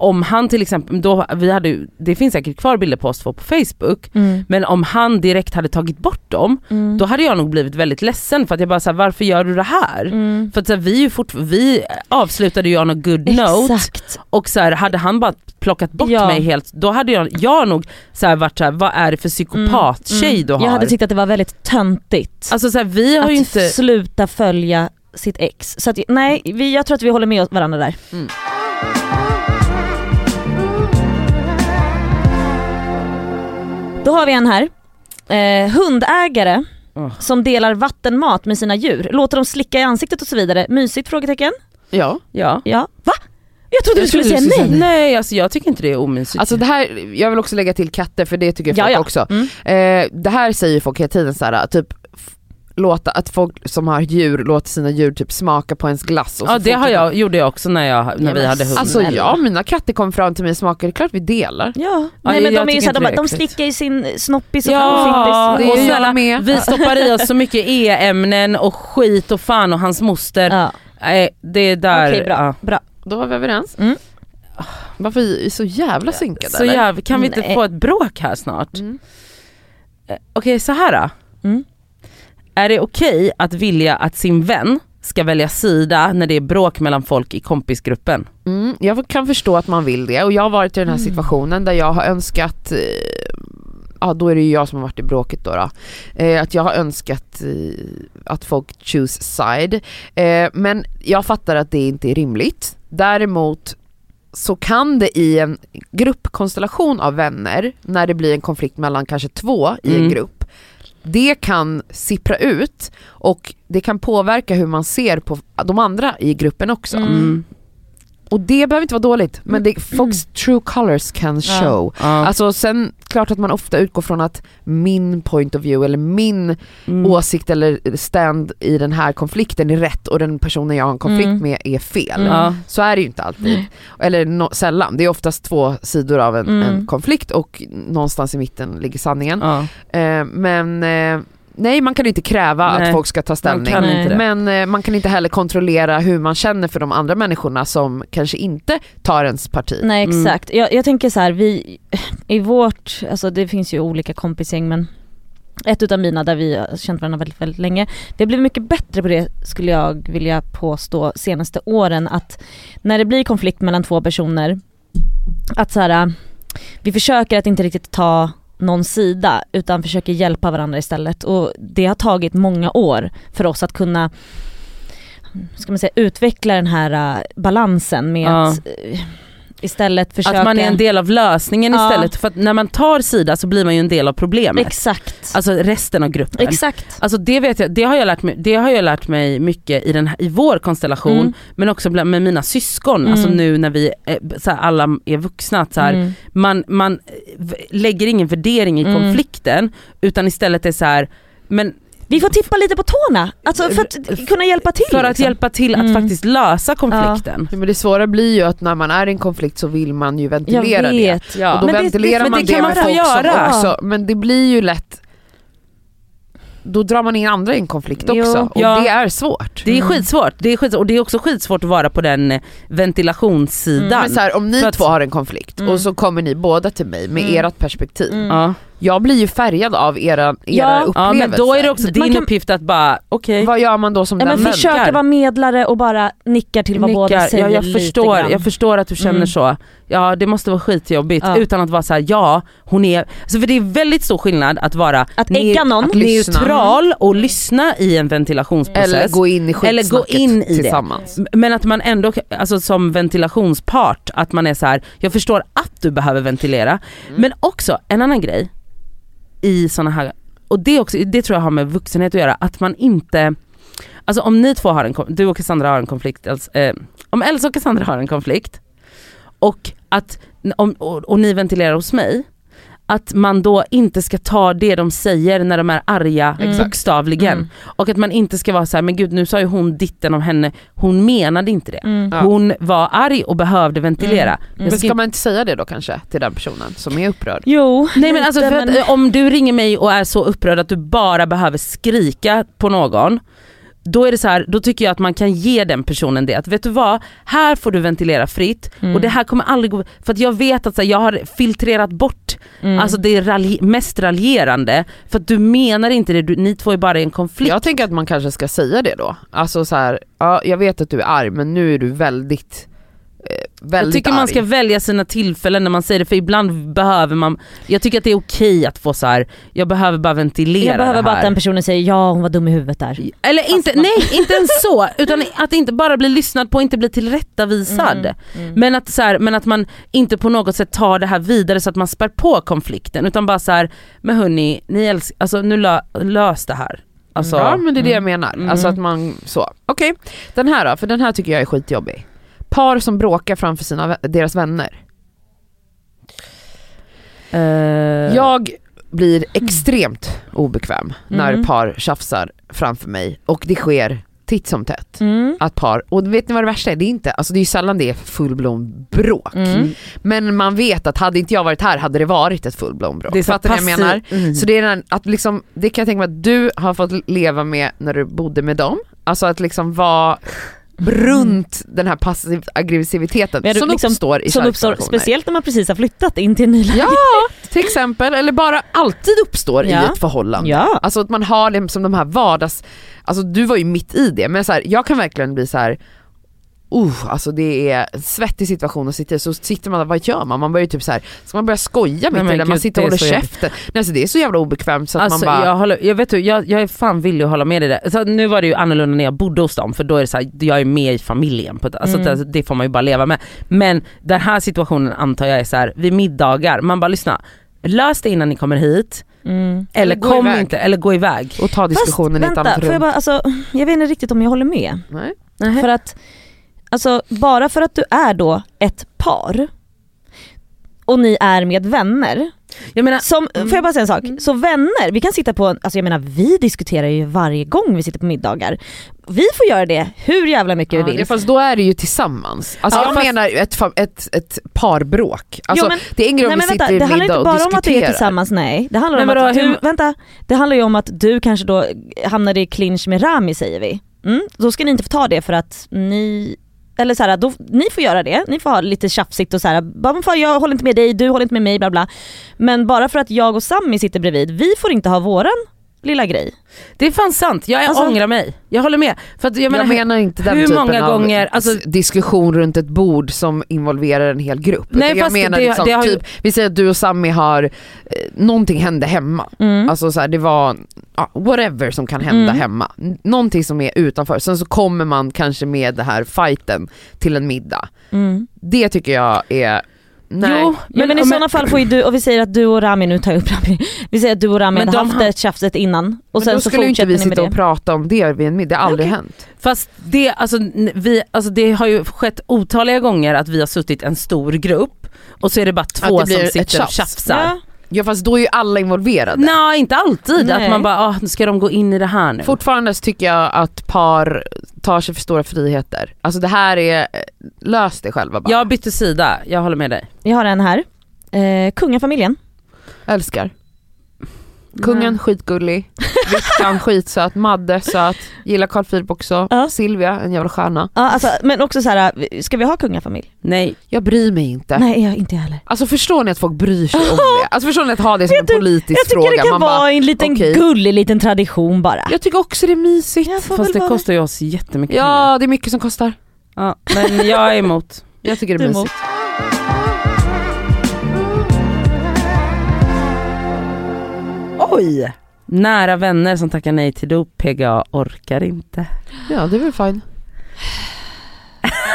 [SPEAKER 2] om han till exempel, då, vi hade, det finns säkert kvar bilder på oss två på Facebook
[SPEAKER 3] Mm.
[SPEAKER 2] men om han direkt hade tagit bort dem
[SPEAKER 3] Mm.
[SPEAKER 2] då hade jag nog blivit väldigt ledsen för att jag bara såhär varför gör du det här?
[SPEAKER 3] Mm.
[SPEAKER 2] För att så här, vi, är ju fort, vi avslutade ju on a good note
[SPEAKER 3] Exakt.
[SPEAKER 2] och så här, hade han bara plockat bort
[SPEAKER 3] Ja.
[SPEAKER 2] mig helt, då hade jag, jag nog så här, varit såhär, vad är det för psykopattjej
[SPEAKER 3] Mm.
[SPEAKER 2] du har?
[SPEAKER 3] Jag hade tyckt att det var väldigt töntigt
[SPEAKER 2] alltså så här, vi har
[SPEAKER 3] att
[SPEAKER 2] ju inte,
[SPEAKER 3] sluta följa sitt ex. Så att, nej, vi, jag tror att vi håller med varandra där. Då har vi en här. Eh, hundägare
[SPEAKER 2] Åh.
[SPEAKER 3] som delar vattenmat med sina djur, låter dem slicka i ansiktet och så vidare. Mysigt? Frågetecken.
[SPEAKER 1] Ja.
[SPEAKER 2] ja.
[SPEAKER 3] Ja. Va? Jag trodde
[SPEAKER 1] Jag
[SPEAKER 3] du skulle
[SPEAKER 1] trodde
[SPEAKER 3] säga
[SPEAKER 1] du skulle
[SPEAKER 3] nej.
[SPEAKER 1] säga
[SPEAKER 2] Nej alltså jag tycker inte det är omysigt.
[SPEAKER 1] Alltså det här, jag vill också lägga till katter för det tycker
[SPEAKER 3] Ja,
[SPEAKER 1] folk
[SPEAKER 3] ja.
[SPEAKER 1] också.
[SPEAKER 3] Mm.
[SPEAKER 1] Eh, det här säger folk hela tiden så här, typ låta att folk som har djur låter sina djur typ smaka på ens glass. Och så
[SPEAKER 2] ja det har
[SPEAKER 1] typ-
[SPEAKER 2] jag, gjorde jag också när, jag, när
[SPEAKER 3] Ja,
[SPEAKER 2] vi hade hund.
[SPEAKER 1] Alltså ja, mina katter kom fram till mig och smakade, det är klart vi delar.
[SPEAKER 3] Ja,
[SPEAKER 2] Ja,
[SPEAKER 3] nej men de är ju såhär, de, de slickar i sin snoppis och
[SPEAKER 2] Ja, och snälla,
[SPEAKER 1] med.
[SPEAKER 2] vi stoppar i oss så mycket e-ämnen och skit och fan och hans moster.
[SPEAKER 3] Ja.
[SPEAKER 2] Det är där,
[SPEAKER 3] Okej bra,
[SPEAKER 2] ja.
[SPEAKER 3] bra.
[SPEAKER 1] Då var vi överens.
[SPEAKER 3] Mm.
[SPEAKER 1] Varför är vi så jävla synkade
[SPEAKER 2] Så jävla, kan vi inte
[SPEAKER 3] Nej.
[SPEAKER 2] få ett bråk här snart?
[SPEAKER 1] Mm.
[SPEAKER 2] Eh, Okej så här då.
[SPEAKER 3] Mm.
[SPEAKER 2] Är det okej att vilja att sin vän ska välja sida när det är bråk mellan folk i kompisgruppen?
[SPEAKER 1] Mm, jag kan förstå att man vill det och jag har varit i den här
[SPEAKER 3] Mm.
[SPEAKER 1] situationen där jag har önskat, eh, ja då är det ju jag som har varit i bråket då, då. Eh, att jag har önskat eh, att folk choose side. Eh, men jag fattar att det inte är rimligt. Däremot så kan det i en gruppkonstellation av vänner, när det blir en konflikt mellan kanske två i en
[SPEAKER 2] Mm.
[SPEAKER 1] grupp, det kan sippra ut och det kan påverka hur man ser på de andra i gruppen också.
[SPEAKER 3] Mm.
[SPEAKER 2] Mm.
[SPEAKER 1] Och det behöver inte vara dåligt, men det, folks true colors can show.
[SPEAKER 2] Ja.
[SPEAKER 1] Alltså sen, klart att man ofta utgår från att min point of view eller min
[SPEAKER 2] Mm.
[SPEAKER 1] åsikt eller stand i den här konflikten är rätt och den personen jag har en konflikt
[SPEAKER 3] Mm.
[SPEAKER 1] med är fel.
[SPEAKER 3] Mm.
[SPEAKER 1] Så är det ju inte alltid. Eller no, sällan, det är oftast två sidor av en,
[SPEAKER 3] Mm.
[SPEAKER 1] en konflikt och någonstans i mitten ligger sanningen.
[SPEAKER 2] Ja.
[SPEAKER 1] Eh, men eh, nej man kan inte kräva
[SPEAKER 2] Nej,
[SPEAKER 1] att folk ska ta ställning.
[SPEAKER 2] det.
[SPEAKER 1] Men eh, man kan inte heller kontrollera hur man känner för de andra människorna som kanske inte tar ens parti.
[SPEAKER 3] Nej
[SPEAKER 2] Mm.
[SPEAKER 3] exakt, jag, jag tänker så här, vi i vårt, alltså det finns ju olika kompisgäng men ett utav mina där vi har känt varandra väldigt, väldigt länge. Vi har blivit mycket bättre på det skulle jag vilja påstå senaste åren att när det blir konflikt mellan två personer att så här, vi försöker att inte riktigt ta någon sida utan försöker hjälpa varandra istället och det har tagit många år för oss att kunna ska man säga, utveckla den här äh, balansen med
[SPEAKER 2] Ja.
[SPEAKER 3] att äh, istället försöka
[SPEAKER 2] Att man är en del av lösningen
[SPEAKER 3] Ja.
[SPEAKER 2] istället. För att när man tar sida så blir man ju en del av problemet.
[SPEAKER 3] Exakt.
[SPEAKER 2] Alltså resten av gruppen.
[SPEAKER 3] Exakt.
[SPEAKER 2] Alltså det vet jag, det har jag lärt mig, det har jag lärt mig mycket i, den, här- i vår konstellation
[SPEAKER 3] Mm.
[SPEAKER 2] men också bland, med mina syskon,
[SPEAKER 3] Mm.
[SPEAKER 2] alltså nu när vi är, så här, alla är vuxna. Så här,
[SPEAKER 3] Mm.
[SPEAKER 2] man, man lägger ingen värdering i
[SPEAKER 3] Mm.
[SPEAKER 2] konflikten utan istället är så här, men
[SPEAKER 3] Vi får tippa lite på tårna, alltså för att kunna hjälpa till.
[SPEAKER 2] för att
[SPEAKER 3] liksom.
[SPEAKER 2] hjälpa till att
[SPEAKER 3] Mm.
[SPEAKER 2] faktiskt lösa konflikten.
[SPEAKER 1] Men det svåra blir ju att när man är i en konflikt så vill man ju
[SPEAKER 3] Jag
[SPEAKER 1] ventilera det.
[SPEAKER 2] Ja.
[SPEAKER 1] Och då
[SPEAKER 3] Men det-
[SPEAKER 1] ventilerar
[SPEAKER 2] det- men
[SPEAKER 1] man
[SPEAKER 2] det
[SPEAKER 1] det, med folk som
[SPEAKER 2] göra.
[SPEAKER 1] också, men det blir ju lätt då drar man in andra i en konflikt
[SPEAKER 3] Jo.
[SPEAKER 1] också och
[SPEAKER 2] Ja.
[SPEAKER 1] det är svårt.
[SPEAKER 2] Det är
[SPEAKER 3] Mm.
[SPEAKER 2] skitsvårt, det är skitsvårt och det är också skitsvårt att vara på den eh, ventilationssidan.
[SPEAKER 1] Men så här, om ni
[SPEAKER 2] För att-
[SPEAKER 1] två har en konflikt
[SPEAKER 3] Mm.
[SPEAKER 1] och så kommer ni båda till mig med
[SPEAKER 3] Mm.
[SPEAKER 1] ert perspektiv.
[SPEAKER 3] Mm.
[SPEAKER 2] Ja.
[SPEAKER 1] jag blir ju färgad av era, era
[SPEAKER 3] Ja.
[SPEAKER 1] upplevelser.
[SPEAKER 2] Ja men då är det också din
[SPEAKER 3] kan-
[SPEAKER 2] uppgift att bara, okej.
[SPEAKER 1] Vad gör man då som
[SPEAKER 3] Ja,
[SPEAKER 1] den
[SPEAKER 3] men försöka vara medlare och bara nickar till vad båda
[SPEAKER 2] Nickar.
[SPEAKER 3] säger
[SPEAKER 2] ja, jag,
[SPEAKER 3] lite
[SPEAKER 2] förstår,
[SPEAKER 3] grann.
[SPEAKER 2] jag förstår att du känner
[SPEAKER 3] Mm.
[SPEAKER 2] så. Ja det måste vara skitjobbigt
[SPEAKER 3] Ja.
[SPEAKER 2] utan att vara så här: ja hon är, alltså för det är väldigt stor skillnad att vara
[SPEAKER 3] Att ägga någon.
[SPEAKER 1] att
[SPEAKER 2] neutral och lyssna i en ventilationsprocess.
[SPEAKER 1] Eller gå in i
[SPEAKER 2] Eller gå
[SPEAKER 1] skitsnacket
[SPEAKER 2] in i det.
[SPEAKER 1] tillsammans.
[SPEAKER 2] Men att man ändå, alltså som ventilationspart, att man är så här: jag förstår att du behöver ventilera.
[SPEAKER 1] Mm.
[SPEAKER 2] Men också en annan grej i såna här, och det, också, det tror jag har med vuxenhet att göra, att man inte, alltså om ni två har en, du och Cassandra har en konflikt, alltså, eh, om Elsa och Cassandra har en konflikt och att, om, och, och ni ventilerar hos mig, att man då inte ska ta det de säger när de är arga
[SPEAKER 3] Mm.
[SPEAKER 2] bokstavligen.
[SPEAKER 3] Mm.
[SPEAKER 2] Och att man inte ska vara så här, men gud nu sa ju hon ditten om henne, hon menade inte det.
[SPEAKER 3] Mm.
[SPEAKER 2] Hon var arg och behövde ventilera.
[SPEAKER 3] Mm.
[SPEAKER 2] Jag
[SPEAKER 1] Men
[SPEAKER 2] ska
[SPEAKER 1] man inte säga det då kanske till den personen som är upprörd?
[SPEAKER 3] Jo,
[SPEAKER 2] Nej men alltså att, om du ringer mig och är så upprörd att du bara behöver skrika på någon då är det så här, då tycker jag att man kan ge den personen det. Att vet du vad, här får du ventilera fritt
[SPEAKER 3] Mm.
[SPEAKER 2] och det här kommer aldrig gå, för att jag vet att så här, jag har filtrerat bort
[SPEAKER 3] Mm.
[SPEAKER 2] alltså det ralj- mest raljerande för att du menar inte det, du, ni två är bara i en konflikt.
[SPEAKER 1] Jag tänker att man kanske ska säga det då. Alltså så här, ja jag vet att du är arg men nu är du väldigt, väldigt
[SPEAKER 2] Jag tycker
[SPEAKER 1] arg.
[SPEAKER 2] man ska välja sina tillfällen när man säger det för ibland behöver man, jag tycker att det är okej att få så här. jag behöver bara ventilera
[SPEAKER 3] jag behöver
[SPEAKER 2] det
[SPEAKER 3] bara
[SPEAKER 2] här.
[SPEAKER 3] att den personen säger ja hon var dum i huvudet där.
[SPEAKER 2] Eller inte,
[SPEAKER 3] man-
[SPEAKER 2] nej inte ens så, utan att inte bara bli lyssnad på, inte bli tillrättavisad.
[SPEAKER 3] Mm, mm.
[SPEAKER 2] Men, att, så här, men att man inte på något sätt tar det här vidare så att man spär på konflikten utan bara så här, men hörni, ni älskar, alltså nu lö, lös det här. Alltså,
[SPEAKER 1] ja men det är det jag
[SPEAKER 3] mm.
[SPEAKER 1] menar.
[SPEAKER 2] Mm.
[SPEAKER 1] Alltså att man så. Okej, den här då, för den här tycker jag är skitjobbig. Par som bråkar framför sina, deras vänner.
[SPEAKER 2] eh,
[SPEAKER 1] Jag blir extremt obekväm när
[SPEAKER 3] Mm.
[SPEAKER 1] par tjafsar framför mig och det sker titt som tätt.
[SPEAKER 3] Mm.
[SPEAKER 1] Att par, och vet ni vad det värsta är? Det är, inte, alltså det är ju sällan det är fullblom bråk.
[SPEAKER 3] Mm.
[SPEAKER 1] Men man vet att hade inte jag varit här hade det varit ett fullblom bråk.
[SPEAKER 2] det är så
[SPEAKER 1] Fattar ni vad jag menar?
[SPEAKER 2] Mm.
[SPEAKER 1] Så det är den, att liksom, det kan jag tänka mig att du har fått leva med när du bodde med dem. Alltså att liksom vara runt den här passiv aggressiviteten som
[SPEAKER 3] liksom-
[SPEAKER 1] uppstår i
[SPEAKER 3] Som uppstår speciellt när man precis har flyttat in till en ny
[SPEAKER 1] Ja, till exempel, eller bara alltid uppstår i
[SPEAKER 3] Ja.
[SPEAKER 1] ett förhållande.
[SPEAKER 3] Ja.
[SPEAKER 1] Alltså att man har det som de här vardags, alltså du var ju mitt i det, men så här, jag kan verkligen bli så här. Uh, alltså det är en svettig situation att sitta i, så sitter man där, vad gör man? Man börjar ju typ så här, ska man börja skoja mitt
[SPEAKER 2] men
[SPEAKER 1] i det? Man sitter och håller käften. Nej, alltså det är så jävla obekvämt så att
[SPEAKER 2] Alltså,
[SPEAKER 1] man bara,
[SPEAKER 2] jag, håller, jag vet du, jag, jag är fan villig att hålla med dig där. Så nu var det ju annorlunda när jag bodde hos dem för då är det så här, jag är med i familjen, på alltså
[SPEAKER 3] Mm.
[SPEAKER 2] det, det får man ju bara leva med. Men den här situationen antar jag är så här, vid middagar, man bara lyssna, lös det innan ni kommer hit,
[SPEAKER 3] Mm.
[SPEAKER 2] eller,
[SPEAKER 1] Eller
[SPEAKER 2] kom
[SPEAKER 1] iväg.
[SPEAKER 2] inte, eller gå iväg.
[SPEAKER 1] och ta diskussionen i ett
[SPEAKER 3] Fast
[SPEAKER 1] annat
[SPEAKER 3] vänta, får jag
[SPEAKER 1] rum.
[SPEAKER 3] bara, alltså, jag vet inte riktigt om jag håller med.
[SPEAKER 1] Nej.
[SPEAKER 3] För att, alltså bara för att du är då ett par och ni är med vänner.
[SPEAKER 2] Jag menar,
[SPEAKER 3] Som,
[SPEAKER 2] Mm.
[SPEAKER 3] Får jag bara säga en sak?
[SPEAKER 2] Mm.
[SPEAKER 3] Så vänner, vi kan sitta på, alltså jag menar vi diskuterar ju varje gång vi sitter på middagar. Vi får göra det hur jävla mycket
[SPEAKER 1] Ja,
[SPEAKER 3] vi vill.
[SPEAKER 1] fast då är det ju tillsammans. Alltså
[SPEAKER 3] Ja,
[SPEAKER 1] jag
[SPEAKER 3] fast-
[SPEAKER 1] menar ett, ett, ett parbråk. Alltså,
[SPEAKER 3] Jo, men-
[SPEAKER 1] det är en grej om
[SPEAKER 3] Nej
[SPEAKER 1] vi sitter
[SPEAKER 3] vänta,
[SPEAKER 1] i
[SPEAKER 3] det handlar
[SPEAKER 1] middag
[SPEAKER 3] inte
[SPEAKER 1] och
[SPEAKER 3] bara om att vi är
[SPEAKER 1] diskuterar.
[SPEAKER 3] tillsammans, nej. Det handlar
[SPEAKER 2] Men
[SPEAKER 3] om att du,
[SPEAKER 2] hur-
[SPEAKER 3] vänta, det handlar ju om att du kanske då hamnar i clinch med Rami säger vi. Mm? Då ska ni inte få ta det för att ni eller så här, då, ni får göra det, ni får ha lite tjafsigt och så här, bara, fan, jag håller inte med dig, du håller inte med mig, bla bla. Men bara för att jag och Sammy sitter bredvid, vi får inte ha våran lilla grej.
[SPEAKER 2] det är fan sant, jag
[SPEAKER 3] Alltså-
[SPEAKER 2] ångrar mig. Jag håller med. För att jag
[SPEAKER 1] Jag
[SPEAKER 2] menar,
[SPEAKER 1] menar, inte den
[SPEAKER 2] hur
[SPEAKER 1] typen
[SPEAKER 2] många
[SPEAKER 1] av
[SPEAKER 2] gånger- alltså-
[SPEAKER 1] diskussion runt ett bord som involverar en hel grupp.
[SPEAKER 2] Nej,
[SPEAKER 1] jag menar
[SPEAKER 2] det-
[SPEAKER 1] liksom,
[SPEAKER 2] det har
[SPEAKER 1] typ, vi säger att du och Sammy har, eh, någonting hände hemma.
[SPEAKER 3] Mm.
[SPEAKER 1] Alltså så här, det var ja, whatever som kan hända
[SPEAKER 3] Mm.
[SPEAKER 1] hemma. Någonting som är utanför. Sen så kommer man kanske med det här fighten till en middag.
[SPEAKER 3] Mm.
[SPEAKER 1] Det tycker jag är, nej.
[SPEAKER 2] Jo,
[SPEAKER 3] Men, men i sådana fall får ju du, och vi säger att du och Rami, nu tar jag upp Rami, vi säger att du och Rami hade
[SPEAKER 2] de
[SPEAKER 3] haft
[SPEAKER 2] har-
[SPEAKER 3] ett tjafset innan och
[SPEAKER 1] Men
[SPEAKER 3] sen
[SPEAKER 1] då
[SPEAKER 3] så
[SPEAKER 1] skulle ju inte
[SPEAKER 3] fortsätter
[SPEAKER 1] vi
[SPEAKER 3] ni med
[SPEAKER 1] sitta
[SPEAKER 3] det.
[SPEAKER 1] och prata om det vid en middag, det har aldrig
[SPEAKER 3] Okej.
[SPEAKER 1] hänt.
[SPEAKER 2] Fast det, alltså, vi, alltså det har ju skett otaliga gånger att vi har suttit en stor grupp och så är det bara två
[SPEAKER 1] det
[SPEAKER 2] som sitter och
[SPEAKER 1] tjafs.
[SPEAKER 2] tjafsar.
[SPEAKER 3] Ja.
[SPEAKER 1] Ja fast då är ju alla involverade.
[SPEAKER 2] Nej inte alltid,
[SPEAKER 3] Nej.
[SPEAKER 2] att man bara ah, ska de gå in i det här nu?
[SPEAKER 1] Fortfarande så tycker jag att par tar sig för stora friheter. Alltså det här är, lös det själva bara.
[SPEAKER 2] Jag bytte sida, jag håller med dig.
[SPEAKER 3] Jag har en här, eh, kungafamiljen.
[SPEAKER 1] älskar. Kungen skitgullig, Vickan skitsöt, Madde söt, gillar Carl Philip också,
[SPEAKER 3] Ja.
[SPEAKER 1] Silvia en jävla stjärna.
[SPEAKER 3] Ja, alltså, men också så här, ska vi ha kungafamilj?
[SPEAKER 2] Nej.
[SPEAKER 1] Jag bryr mig inte.
[SPEAKER 3] Nej jag, inte heller.
[SPEAKER 1] Alltså förstår ni att folk bryr sig om det? Alltså förstår ni att ha det som en politisk
[SPEAKER 3] Jag tycker
[SPEAKER 1] fråga?
[SPEAKER 3] det kan
[SPEAKER 1] Man
[SPEAKER 3] vara
[SPEAKER 1] bara,
[SPEAKER 3] en liten
[SPEAKER 1] okej.
[SPEAKER 3] gullig liten tradition bara.
[SPEAKER 1] jag tycker också det är mysigt.
[SPEAKER 2] Fast det kostar ju oss jättemycket pengar.
[SPEAKER 1] Ja det är mycket som kostar.
[SPEAKER 2] Ja, men jag är emot.
[SPEAKER 1] Jag tycker det är
[SPEAKER 3] är emot.
[SPEAKER 2] Oj! Nära vänner som tackar nej till dop, PGA orkar inte.
[SPEAKER 1] Ja det är väl fine.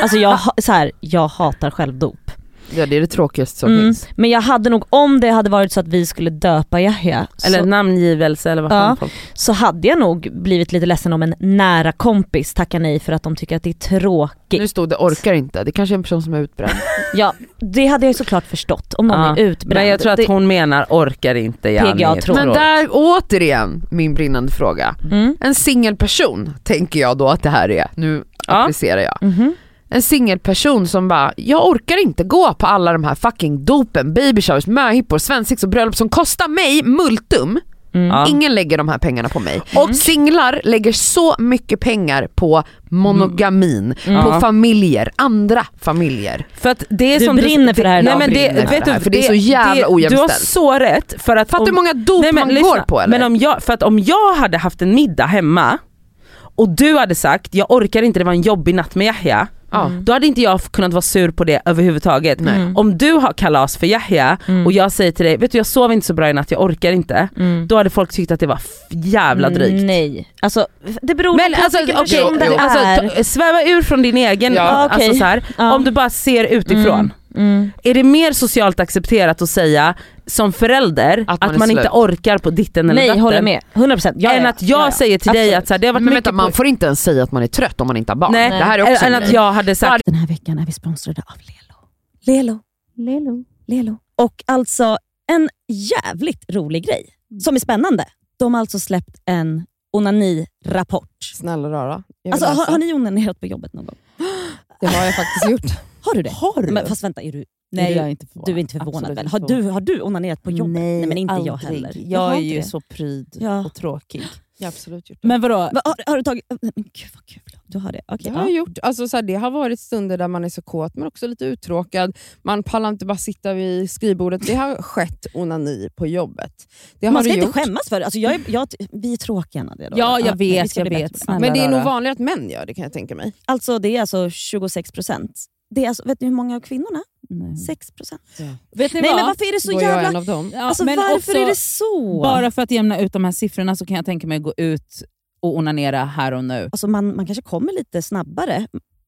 [SPEAKER 3] Alltså jag, så här, jag hatar självdop.
[SPEAKER 1] Ja det är det tråkigaste som
[SPEAKER 3] Mm.
[SPEAKER 1] finns.
[SPEAKER 3] Men jag hade nog, om det hade varit så att vi skulle döpa Yahya
[SPEAKER 2] Eller
[SPEAKER 3] så,
[SPEAKER 2] namngivelse eller vad
[SPEAKER 3] Ja.
[SPEAKER 2] fan folk...
[SPEAKER 3] så hade jag nog blivit lite ledsen om en nära kompis tackar nej för att de tycker att det är tråkigt.
[SPEAKER 1] Nu stod det orkar inte, det kanske är en person som är utbränd.
[SPEAKER 3] Ja, det hade jag såklart förstått om någon
[SPEAKER 2] Ja,
[SPEAKER 3] är utbränd.
[SPEAKER 2] Men jag tror att
[SPEAKER 3] det,
[SPEAKER 2] hon menar orkar inte Janni.
[SPEAKER 1] Men där återigen min brinnande fråga.
[SPEAKER 3] mm.
[SPEAKER 1] En singelperson tänker jag då att det här är, nu
[SPEAKER 2] Ja.
[SPEAKER 1] applicerar jag.
[SPEAKER 3] Mhm.
[SPEAKER 1] En singelperson som bara, jag orkar inte gå på alla de här fucking dopen, baby showers, möhippor, svensex och bröllop som kostar mig multum.
[SPEAKER 3] Mm.
[SPEAKER 1] Ingen lägger de här pengarna på mig.
[SPEAKER 3] Mm.
[SPEAKER 1] Och singlar lägger så mycket pengar på monogamin,
[SPEAKER 3] Mm.
[SPEAKER 1] på
[SPEAKER 2] Ja.
[SPEAKER 1] familjer, andra familjer.
[SPEAKER 2] För att det är
[SPEAKER 3] Du
[SPEAKER 2] som
[SPEAKER 3] brinner för det här
[SPEAKER 2] nej, men det,
[SPEAKER 1] Brinner för
[SPEAKER 2] vet
[SPEAKER 1] det här,
[SPEAKER 2] du,
[SPEAKER 1] för det är så jävla
[SPEAKER 2] Du har
[SPEAKER 1] ojämställt.
[SPEAKER 2] så rätt för att
[SPEAKER 1] Fattar du hur många dop
[SPEAKER 2] nej, men
[SPEAKER 1] man
[SPEAKER 2] lyssna,
[SPEAKER 1] går på eller?
[SPEAKER 2] Men om jag, för att om jag hade haft en middag hemma och du hade sagt jag orkar inte, det var en jobbig natt med Yahya.
[SPEAKER 3] Mm.
[SPEAKER 2] Då hade inte jag kunnat vara sur på det överhuvudtaget.
[SPEAKER 3] Mm.
[SPEAKER 2] Om du har kalas för Yahya
[SPEAKER 3] Mm.
[SPEAKER 2] och jag säger till dig, vet du jag sov inte så bra i natt, jag orkar inte.
[SPEAKER 3] Mm.
[SPEAKER 2] Då hade folk tyckt att det var jävla drygt.
[SPEAKER 3] Nej, alltså det beror
[SPEAKER 2] Men
[SPEAKER 3] på
[SPEAKER 2] alltså,
[SPEAKER 3] vilken
[SPEAKER 2] okej,
[SPEAKER 3] person det
[SPEAKER 2] alltså,
[SPEAKER 3] är.
[SPEAKER 2] sväva ur från din egen,
[SPEAKER 1] Ja.
[SPEAKER 2] alltså så här, om du bara ser utifrån.
[SPEAKER 3] Mm. Mm.
[SPEAKER 2] Är det mer socialt accepterat att säga som förälder
[SPEAKER 1] Att
[SPEAKER 2] att
[SPEAKER 1] man
[SPEAKER 2] man,
[SPEAKER 1] är
[SPEAKER 2] inte orkar på ditten eller
[SPEAKER 3] Nej,
[SPEAKER 2] datten?
[SPEAKER 3] håller med. 100% ja,
[SPEAKER 2] än
[SPEAKER 3] ja.
[SPEAKER 2] att jag
[SPEAKER 3] ja, ja.
[SPEAKER 2] säger till dig
[SPEAKER 3] Absolut.
[SPEAKER 2] att så här, det har varit
[SPEAKER 1] Men
[SPEAKER 2] mycket
[SPEAKER 1] vänta, man får inte ens säga att man är trött om man inte har barn.
[SPEAKER 2] Nej,
[SPEAKER 1] Det här är också
[SPEAKER 2] än
[SPEAKER 1] en
[SPEAKER 2] att jag hade sagt
[SPEAKER 3] Den här veckan är vi sponsrade av Lelo. Lelo. Lelo. Lelo. Och alltså en jävligt rolig grej som är spännande. De har alltså släppt en onani-rapport.
[SPEAKER 4] Snälla rara.
[SPEAKER 3] Alltså, har, har ni onanerat på jobbet någon gång?
[SPEAKER 4] Det har jag faktiskt gjort.
[SPEAKER 3] Har du det?
[SPEAKER 4] Har du?
[SPEAKER 3] Men, fast vänta, är du,
[SPEAKER 4] Nej,
[SPEAKER 3] är
[SPEAKER 4] jag inte
[SPEAKER 3] du är inte förvånad
[SPEAKER 4] Absolut
[SPEAKER 3] väl? Har du, har du onanerat på jobbet?
[SPEAKER 4] Nej,
[SPEAKER 3] men inte jag
[SPEAKER 4] aldrig.
[SPEAKER 3] heller.
[SPEAKER 4] Jag
[SPEAKER 3] har
[SPEAKER 4] är ju
[SPEAKER 3] det.
[SPEAKER 4] så pryd
[SPEAKER 3] Ja.
[SPEAKER 4] och tråkig.
[SPEAKER 1] Jag har absolut gjort det.
[SPEAKER 4] Men vadå?
[SPEAKER 3] Va, har, har du tagit... Men gud vad kul, du har det. Okej,
[SPEAKER 4] Det har jag
[SPEAKER 3] ja.
[SPEAKER 4] gjort. Alltså, så här, det har varit stunder där man är så kåt men också lite uttråkad. Man pallar inte bara sitta vid skrivbordet. Det har skett onani på jobbet. Det har
[SPEAKER 3] Man ska inte
[SPEAKER 4] gjort.
[SPEAKER 3] skämmas för det. Alltså, jag är, jag, vi är tråkiga Nadia.
[SPEAKER 4] Ja, jag
[SPEAKER 3] vi
[SPEAKER 4] vet, jag vet. Men det är nog vanligare att män gör det kan jag tänka mig.
[SPEAKER 3] Alltså det är alltså 26 procent. Det är alltså, vet ni hur många av kvinnorna? 6 procent.
[SPEAKER 5] Vet ni
[SPEAKER 3] Nej
[SPEAKER 5] vad?
[SPEAKER 3] men varför är det så
[SPEAKER 4] Då är jag
[SPEAKER 3] jävla...
[SPEAKER 4] en av dem.
[SPEAKER 5] Ja,
[SPEAKER 3] Alltså
[SPEAKER 5] men
[SPEAKER 3] varför
[SPEAKER 5] också,
[SPEAKER 3] är det så?
[SPEAKER 5] Bara för att jämna ut de här siffrorna så kan jag tänka mig att gå ut och onanera här och nu.
[SPEAKER 3] Alltså man, man kanske kommer lite snabbare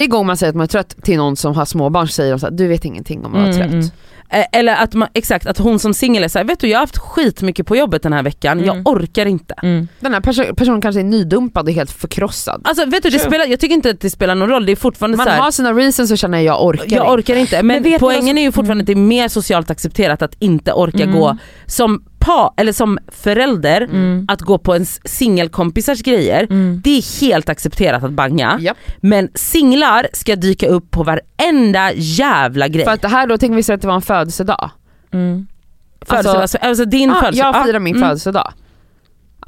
[SPEAKER 1] Varje gång man säger att man är trött till någon som har småbarn så säger de så här, du vet ingenting om att vara
[SPEAKER 3] Mm,
[SPEAKER 1] trött.
[SPEAKER 3] mm.
[SPEAKER 2] Eh, Eller att, man, exakt, att hon som singel är såhär, vet du jag har haft skitmycket på jobbet den här veckan,
[SPEAKER 3] Mm.
[SPEAKER 2] jag orkar inte.
[SPEAKER 3] Mm.
[SPEAKER 1] Den här perso- personen kanske är nydumpad och helt förkrossad.
[SPEAKER 2] Alltså vet du, det spelar, jag tycker inte att det spelar någon roll, det är fortfarande
[SPEAKER 1] Man
[SPEAKER 2] så här,
[SPEAKER 1] har sina reasons och känner jag orkar
[SPEAKER 2] jag
[SPEAKER 1] inte.
[SPEAKER 2] orkar inte. Men,
[SPEAKER 3] Men
[SPEAKER 2] poängen är ju fortfarande att det är mer socialt accepterat att inte orka
[SPEAKER 3] Mm.
[SPEAKER 2] gå som pa, eller som förälder,
[SPEAKER 3] Mm.
[SPEAKER 2] att gå på ens singelkompisars grejer.
[SPEAKER 3] Mm.
[SPEAKER 2] Det är helt accepterat att banga.
[SPEAKER 1] Japp.
[SPEAKER 2] Men singlar ska dyka upp på varenda jävla grej.
[SPEAKER 1] För att det här då, tänk vi säger att det var en födelsedag.
[SPEAKER 3] Mm.
[SPEAKER 2] Födelsedag, alltså, alltså din
[SPEAKER 1] Ah,
[SPEAKER 2] födelsedag.
[SPEAKER 1] jag firar min
[SPEAKER 2] mm.
[SPEAKER 1] födelsedag.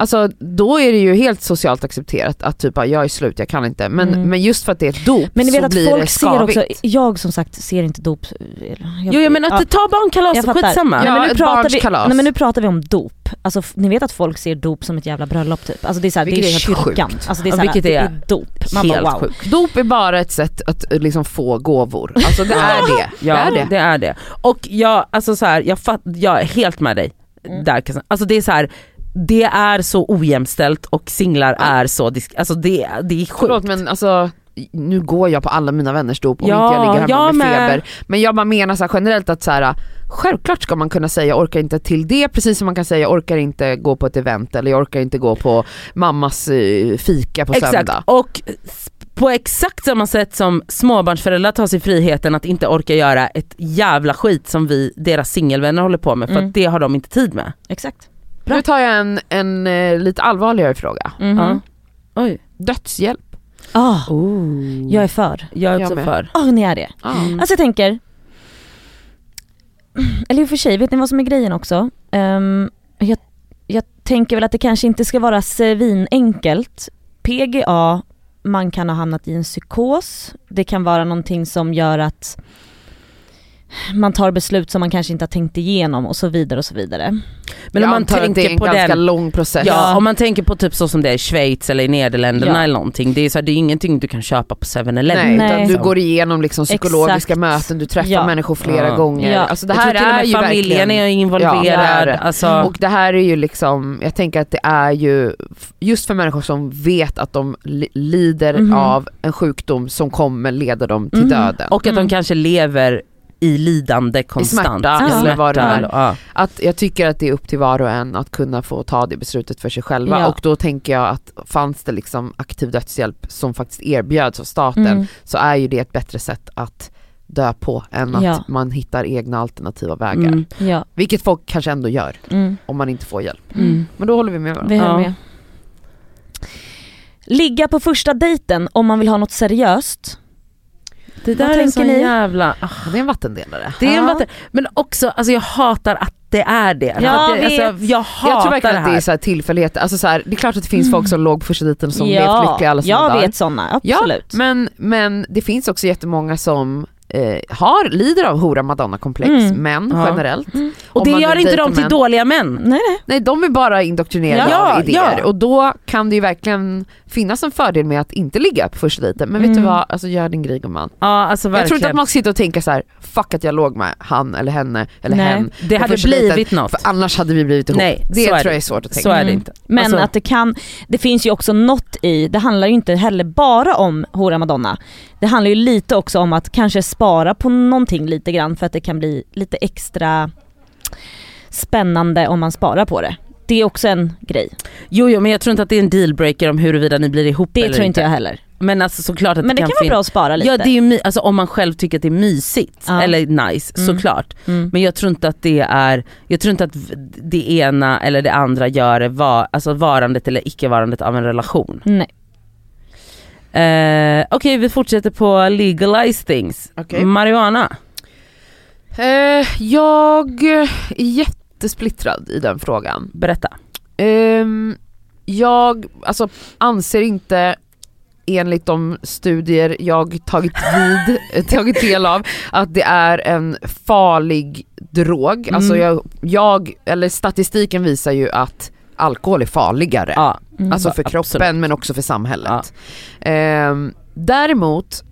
[SPEAKER 1] Alltså då är det ju helt socialt accepterat att typ, jag är slut, jag kan inte. Men,
[SPEAKER 3] Mm.
[SPEAKER 1] men just för att det är ett dop
[SPEAKER 3] Men ni vet
[SPEAKER 1] så
[SPEAKER 3] att
[SPEAKER 1] blir
[SPEAKER 3] folk
[SPEAKER 1] det
[SPEAKER 3] ser också, jag som sagt ser inte dop... Jag,
[SPEAKER 2] Jo, jo men att
[SPEAKER 3] ja.
[SPEAKER 2] ta barnkalas,
[SPEAKER 3] Jag
[SPEAKER 2] skitsamma.
[SPEAKER 3] Nej,
[SPEAKER 1] Ja,
[SPEAKER 3] men nu pratar vi, nej men nu pratar vi om dop. alltså ni vet att folk ser dop som ett jävla bröllop typ. Alltså det är såhär, det är
[SPEAKER 1] är
[SPEAKER 3] kyrkan.
[SPEAKER 1] sjukt.
[SPEAKER 3] Alltså det är, såhär,
[SPEAKER 2] vilket
[SPEAKER 3] det
[SPEAKER 2] är
[SPEAKER 3] är dop. Man
[SPEAKER 2] Helt
[SPEAKER 3] bara wow.
[SPEAKER 2] sjukt.
[SPEAKER 1] Dop är bara ett sätt att eh, liksom få gåvor. Alltså det är det.
[SPEAKER 2] Ja,
[SPEAKER 1] det är det.
[SPEAKER 2] det är det. Och jag, alltså så här, jag, fatt, jag är helt med dig.
[SPEAKER 3] Mm.
[SPEAKER 2] Där, alltså det är så här, det är så ojämställt och singlar
[SPEAKER 1] Ja.
[SPEAKER 2] är så, disk- alltså det, det är sjukt.
[SPEAKER 1] Förlåt men alltså nu går jag på alla mina vänners dop om
[SPEAKER 2] Ja,
[SPEAKER 1] inte jag ligger hemma
[SPEAKER 2] jag
[SPEAKER 1] med,
[SPEAKER 2] med.
[SPEAKER 1] feber. Men jag bara menar så generellt att så här, självklart ska man kunna säga jag orkar inte till det precis som man kan säga jag orkar inte gå på ett event eller jag orkar inte gå på mammas eh, fika på
[SPEAKER 2] Exakt,
[SPEAKER 1] söndag.
[SPEAKER 2] och på exakt samma sätt som småbarnsföräldrar tar sig friheten att inte orka göra ett jävla skit som vi, deras singelvänner håller på med för
[SPEAKER 3] Mm.
[SPEAKER 2] att det har de inte tid med.
[SPEAKER 3] Exakt.
[SPEAKER 1] Nu tar jag en, en eh, lite allvarligare fråga.
[SPEAKER 3] Mhm.
[SPEAKER 2] Ja. Oj.
[SPEAKER 1] Dödshjälp.
[SPEAKER 3] Ah,
[SPEAKER 2] Oh.
[SPEAKER 3] jag är för.
[SPEAKER 2] jag är
[SPEAKER 1] Jag
[SPEAKER 2] också
[SPEAKER 1] med.
[SPEAKER 2] för.
[SPEAKER 3] Åh ni är det.
[SPEAKER 1] Ja.
[SPEAKER 2] Mm.
[SPEAKER 3] Alltså jag tänker, eller i och för sig, vet ni vad som är grejen också? Ehm, jag, jag tänker väl att det kanske inte ska vara svinenkelt. PGA, man kan ha hamnat i en psykos, det kan vara någonting som gör att man tar beslut som man kanske inte har tänkt igenom och så vidare och så vidare.
[SPEAKER 2] Men
[SPEAKER 1] jag
[SPEAKER 2] om man
[SPEAKER 1] att det är
[SPEAKER 2] tänker
[SPEAKER 1] en
[SPEAKER 2] på
[SPEAKER 1] ganska
[SPEAKER 2] den
[SPEAKER 1] lång process.
[SPEAKER 2] Ja, om man tänker på typ så som det är i Schweiz eller i Nederländerna
[SPEAKER 3] Ja.
[SPEAKER 2] eller någonting. Det är, så här, det är ingenting du kan köpa på 7-Eleven.
[SPEAKER 1] Nej,
[SPEAKER 3] Nej.
[SPEAKER 1] utan du går igenom liksom psykologiska
[SPEAKER 3] Exakt.
[SPEAKER 1] möten, du träffar
[SPEAKER 3] Ja.
[SPEAKER 1] människor flera
[SPEAKER 2] Ja.
[SPEAKER 1] gånger.
[SPEAKER 3] Ja.
[SPEAKER 1] Alltså det
[SPEAKER 2] Jag
[SPEAKER 1] här
[SPEAKER 2] tror till och
[SPEAKER 1] är
[SPEAKER 2] med
[SPEAKER 1] ju
[SPEAKER 2] familjen är
[SPEAKER 1] Ja,
[SPEAKER 2] involverad.
[SPEAKER 1] det är det.
[SPEAKER 2] Alltså,
[SPEAKER 1] Och det här är ju liksom, jag tänker att det är ju just för människor som vet att de li- lider
[SPEAKER 3] Mhm.
[SPEAKER 1] av en sjukdom som kommer leda dem till
[SPEAKER 3] Mhm.
[SPEAKER 1] döden.
[SPEAKER 2] och att
[SPEAKER 3] Mm.
[SPEAKER 2] de kanske lever i lidande konstant.
[SPEAKER 1] smärta,
[SPEAKER 3] Ja.
[SPEAKER 1] eller vad det är.
[SPEAKER 2] Ja.
[SPEAKER 1] Att jag tycker att det är upp till var och en att kunna få ta det beslutet för sig själva
[SPEAKER 3] Ja.
[SPEAKER 1] och då tänker jag att fanns det liksom aktiv dödshjälp som faktiskt erbjöds av staten
[SPEAKER 3] Mm.
[SPEAKER 1] så är ju det ett bättre sätt att dö på än att
[SPEAKER 3] Ja.
[SPEAKER 1] man hittar egna alternativa vägar.
[SPEAKER 2] Mm.
[SPEAKER 3] Ja.
[SPEAKER 1] Vilket folk kanske ändå gör
[SPEAKER 3] Mm.
[SPEAKER 1] om man inte får hjälp.
[SPEAKER 2] Mm.
[SPEAKER 1] Men då håller vi med varandra.
[SPEAKER 3] Vi
[SPEAKER 2] Ja.
[SPEAKER 3] med. Ligga på första dejten om man vill ha något seriöst.
[SPEAKER 2] Det där är en sån
[SPEAKER 3] ni?
[SPEAKER 2] jävla... ah,
[SPEAKER 1] Det är en vattendelare.
[SPEAKER 2] Det är en
[SPEAKER 3] Ja.
[SPEAKER 2] vatten... Men också, alltså jag hatar att det är det.
[SPEAKER 3] Ja,
[SPEAKER 2] det alltså, jag hatar
[SPEAKER 1] Jag tror verkligen
[SPEAKER 2] det
[SPEAKER 1] att det
[SPEAKER 2] här.
[SPEAKER 1] är så här tillfälligheter, alltså så här, det är klart att det finns folk som låg på första dejten som levt lyckliga alla sina
[SPEAKER 3] jag
[SPEAKER 1] dagar.
[SPEAKER 3] vet sådana,
[SPEAKER 1] Ja,
[SPEAKER 3] absolut.
[SPEAKER 1] Men, men det finns också jättemånga som eh, har, lider av hora madonna-komplex,
[SPEAKER 3] Mm.
[SPEAKER 1] män
[SPEAKER 2] Ja.
[SPEAKER 1] generellt.
[SPEAKER 2] Och
[SPEAKER 1] Om
[SPEAKER 2] det gör inte dem till
[SPEAKER 1] män.
[SPEAKER 2] dåliga män.
[SPEAKER 3] Nej nej.
[SPEAKER 1] Nej de är bara indoktrinerade
[SPEAKER 2] Ja,
[SPEAKER 1] av idéer
[SPEAKER 2] ja.
[SPEAKER 1] och då kan det ju verkligen finnas en fördel med att inte ligga på första dejten. Men vet
[SPEAKER 3] Mm.
[SPEAKER 1] du vad, alltså gör din grej gumman.
[SPEAKER 2] Ja alltså
[SPEAKER 1] Jag tror inte att man ska sitta och tänka så här: fuck att jag låg med han eller henne eller
[SPEAKER 3] Nej.
[SPEAKER 1] hen.
[SPEAKER 2] det hade
[SPEAKER 1] första dejten,
[SPEAKER 2] blivit något.
[SPEAKER 1] För annars hade vi blivit ihop.
[SPEAKER 2] Nej,
[SPEAKER 1] det tror
[SPEAKER 2] är
[SPEAKER 1] jag är svårt att tänka.
[SPEAKER 2] Så är det
[SPEAKER 3] Mm.
[SPEAKER 2] inte.
[SPEAKER 3] Men
[SPEAKER 2] Alltså-
[SPEAKER 3] att det kan, det finns ju också något i, det handlar ju inte heller bara om hora madonna. Det handlar ju lite också om att kanske spara på någonting lite grann för att det kan bli lite extra spännande om man sparar på det. Det är också en grej.
[SPEAKER 2] Jo, jo men jag tror inte att det är en dealbreaker om huruvida ni blir ihop
[SPEAKER 3] Det
[SPEAKER 2] eller
[SPEAKER 3] tror
[SPEAKER 2] inte.
[SPEAKER 3] inte jag heller.
[SPEAKER 2] Men alltså såklart att
[SPEAKER 3] Men det kan vara
[SPEAKER 2] fin-
[SPEAKER 3] bra att spara lite.
[SPEAKER 2] Ja det är ju alltså, om man själv tycker att det är mysigt
[SPEAKER 3] Ja.
[SPEAKER 2] eller nice
[SPEAKER 3] Mm.
[SPEAKER 2] såklart.
[SPEAKER 3] Mm.
[SPEAKER 2] Men jag tror inte att det är, jag tror inte att det ena eller det andra gör det var, alltså varandet eller icke-varandet av en relation.
[SPEAKER 3] Nej.
[SPEAKER 2] Eh, Okej vi fortsätter på legalize things.
[SPEAKER 1] Okej.
[SPEAKER 2] Marijuana.
[SPEAKER 1] Eh, jag är jättesplittrad i den frågan.
[SPEAKER 2] Berätta.
[SPEAKER 1] Ehm, jag alltså, anser inte enligt de studier jag tagit, vid, tagit del av att det är en farlig drog.
[SPEAKER 2] Mm.
[SPEAKER 1] Alltså jag, jag, eller statistiken visar ju att alkohol är farligare.
[SPEAKER 2] Ja.
[SPEAKER 3] Mm.
[SPEAKER 1] Alltså för kroppen
[SPEAKER 2] Absolut.
[SPEAKER 1] men också för samhället. Ehm, däremot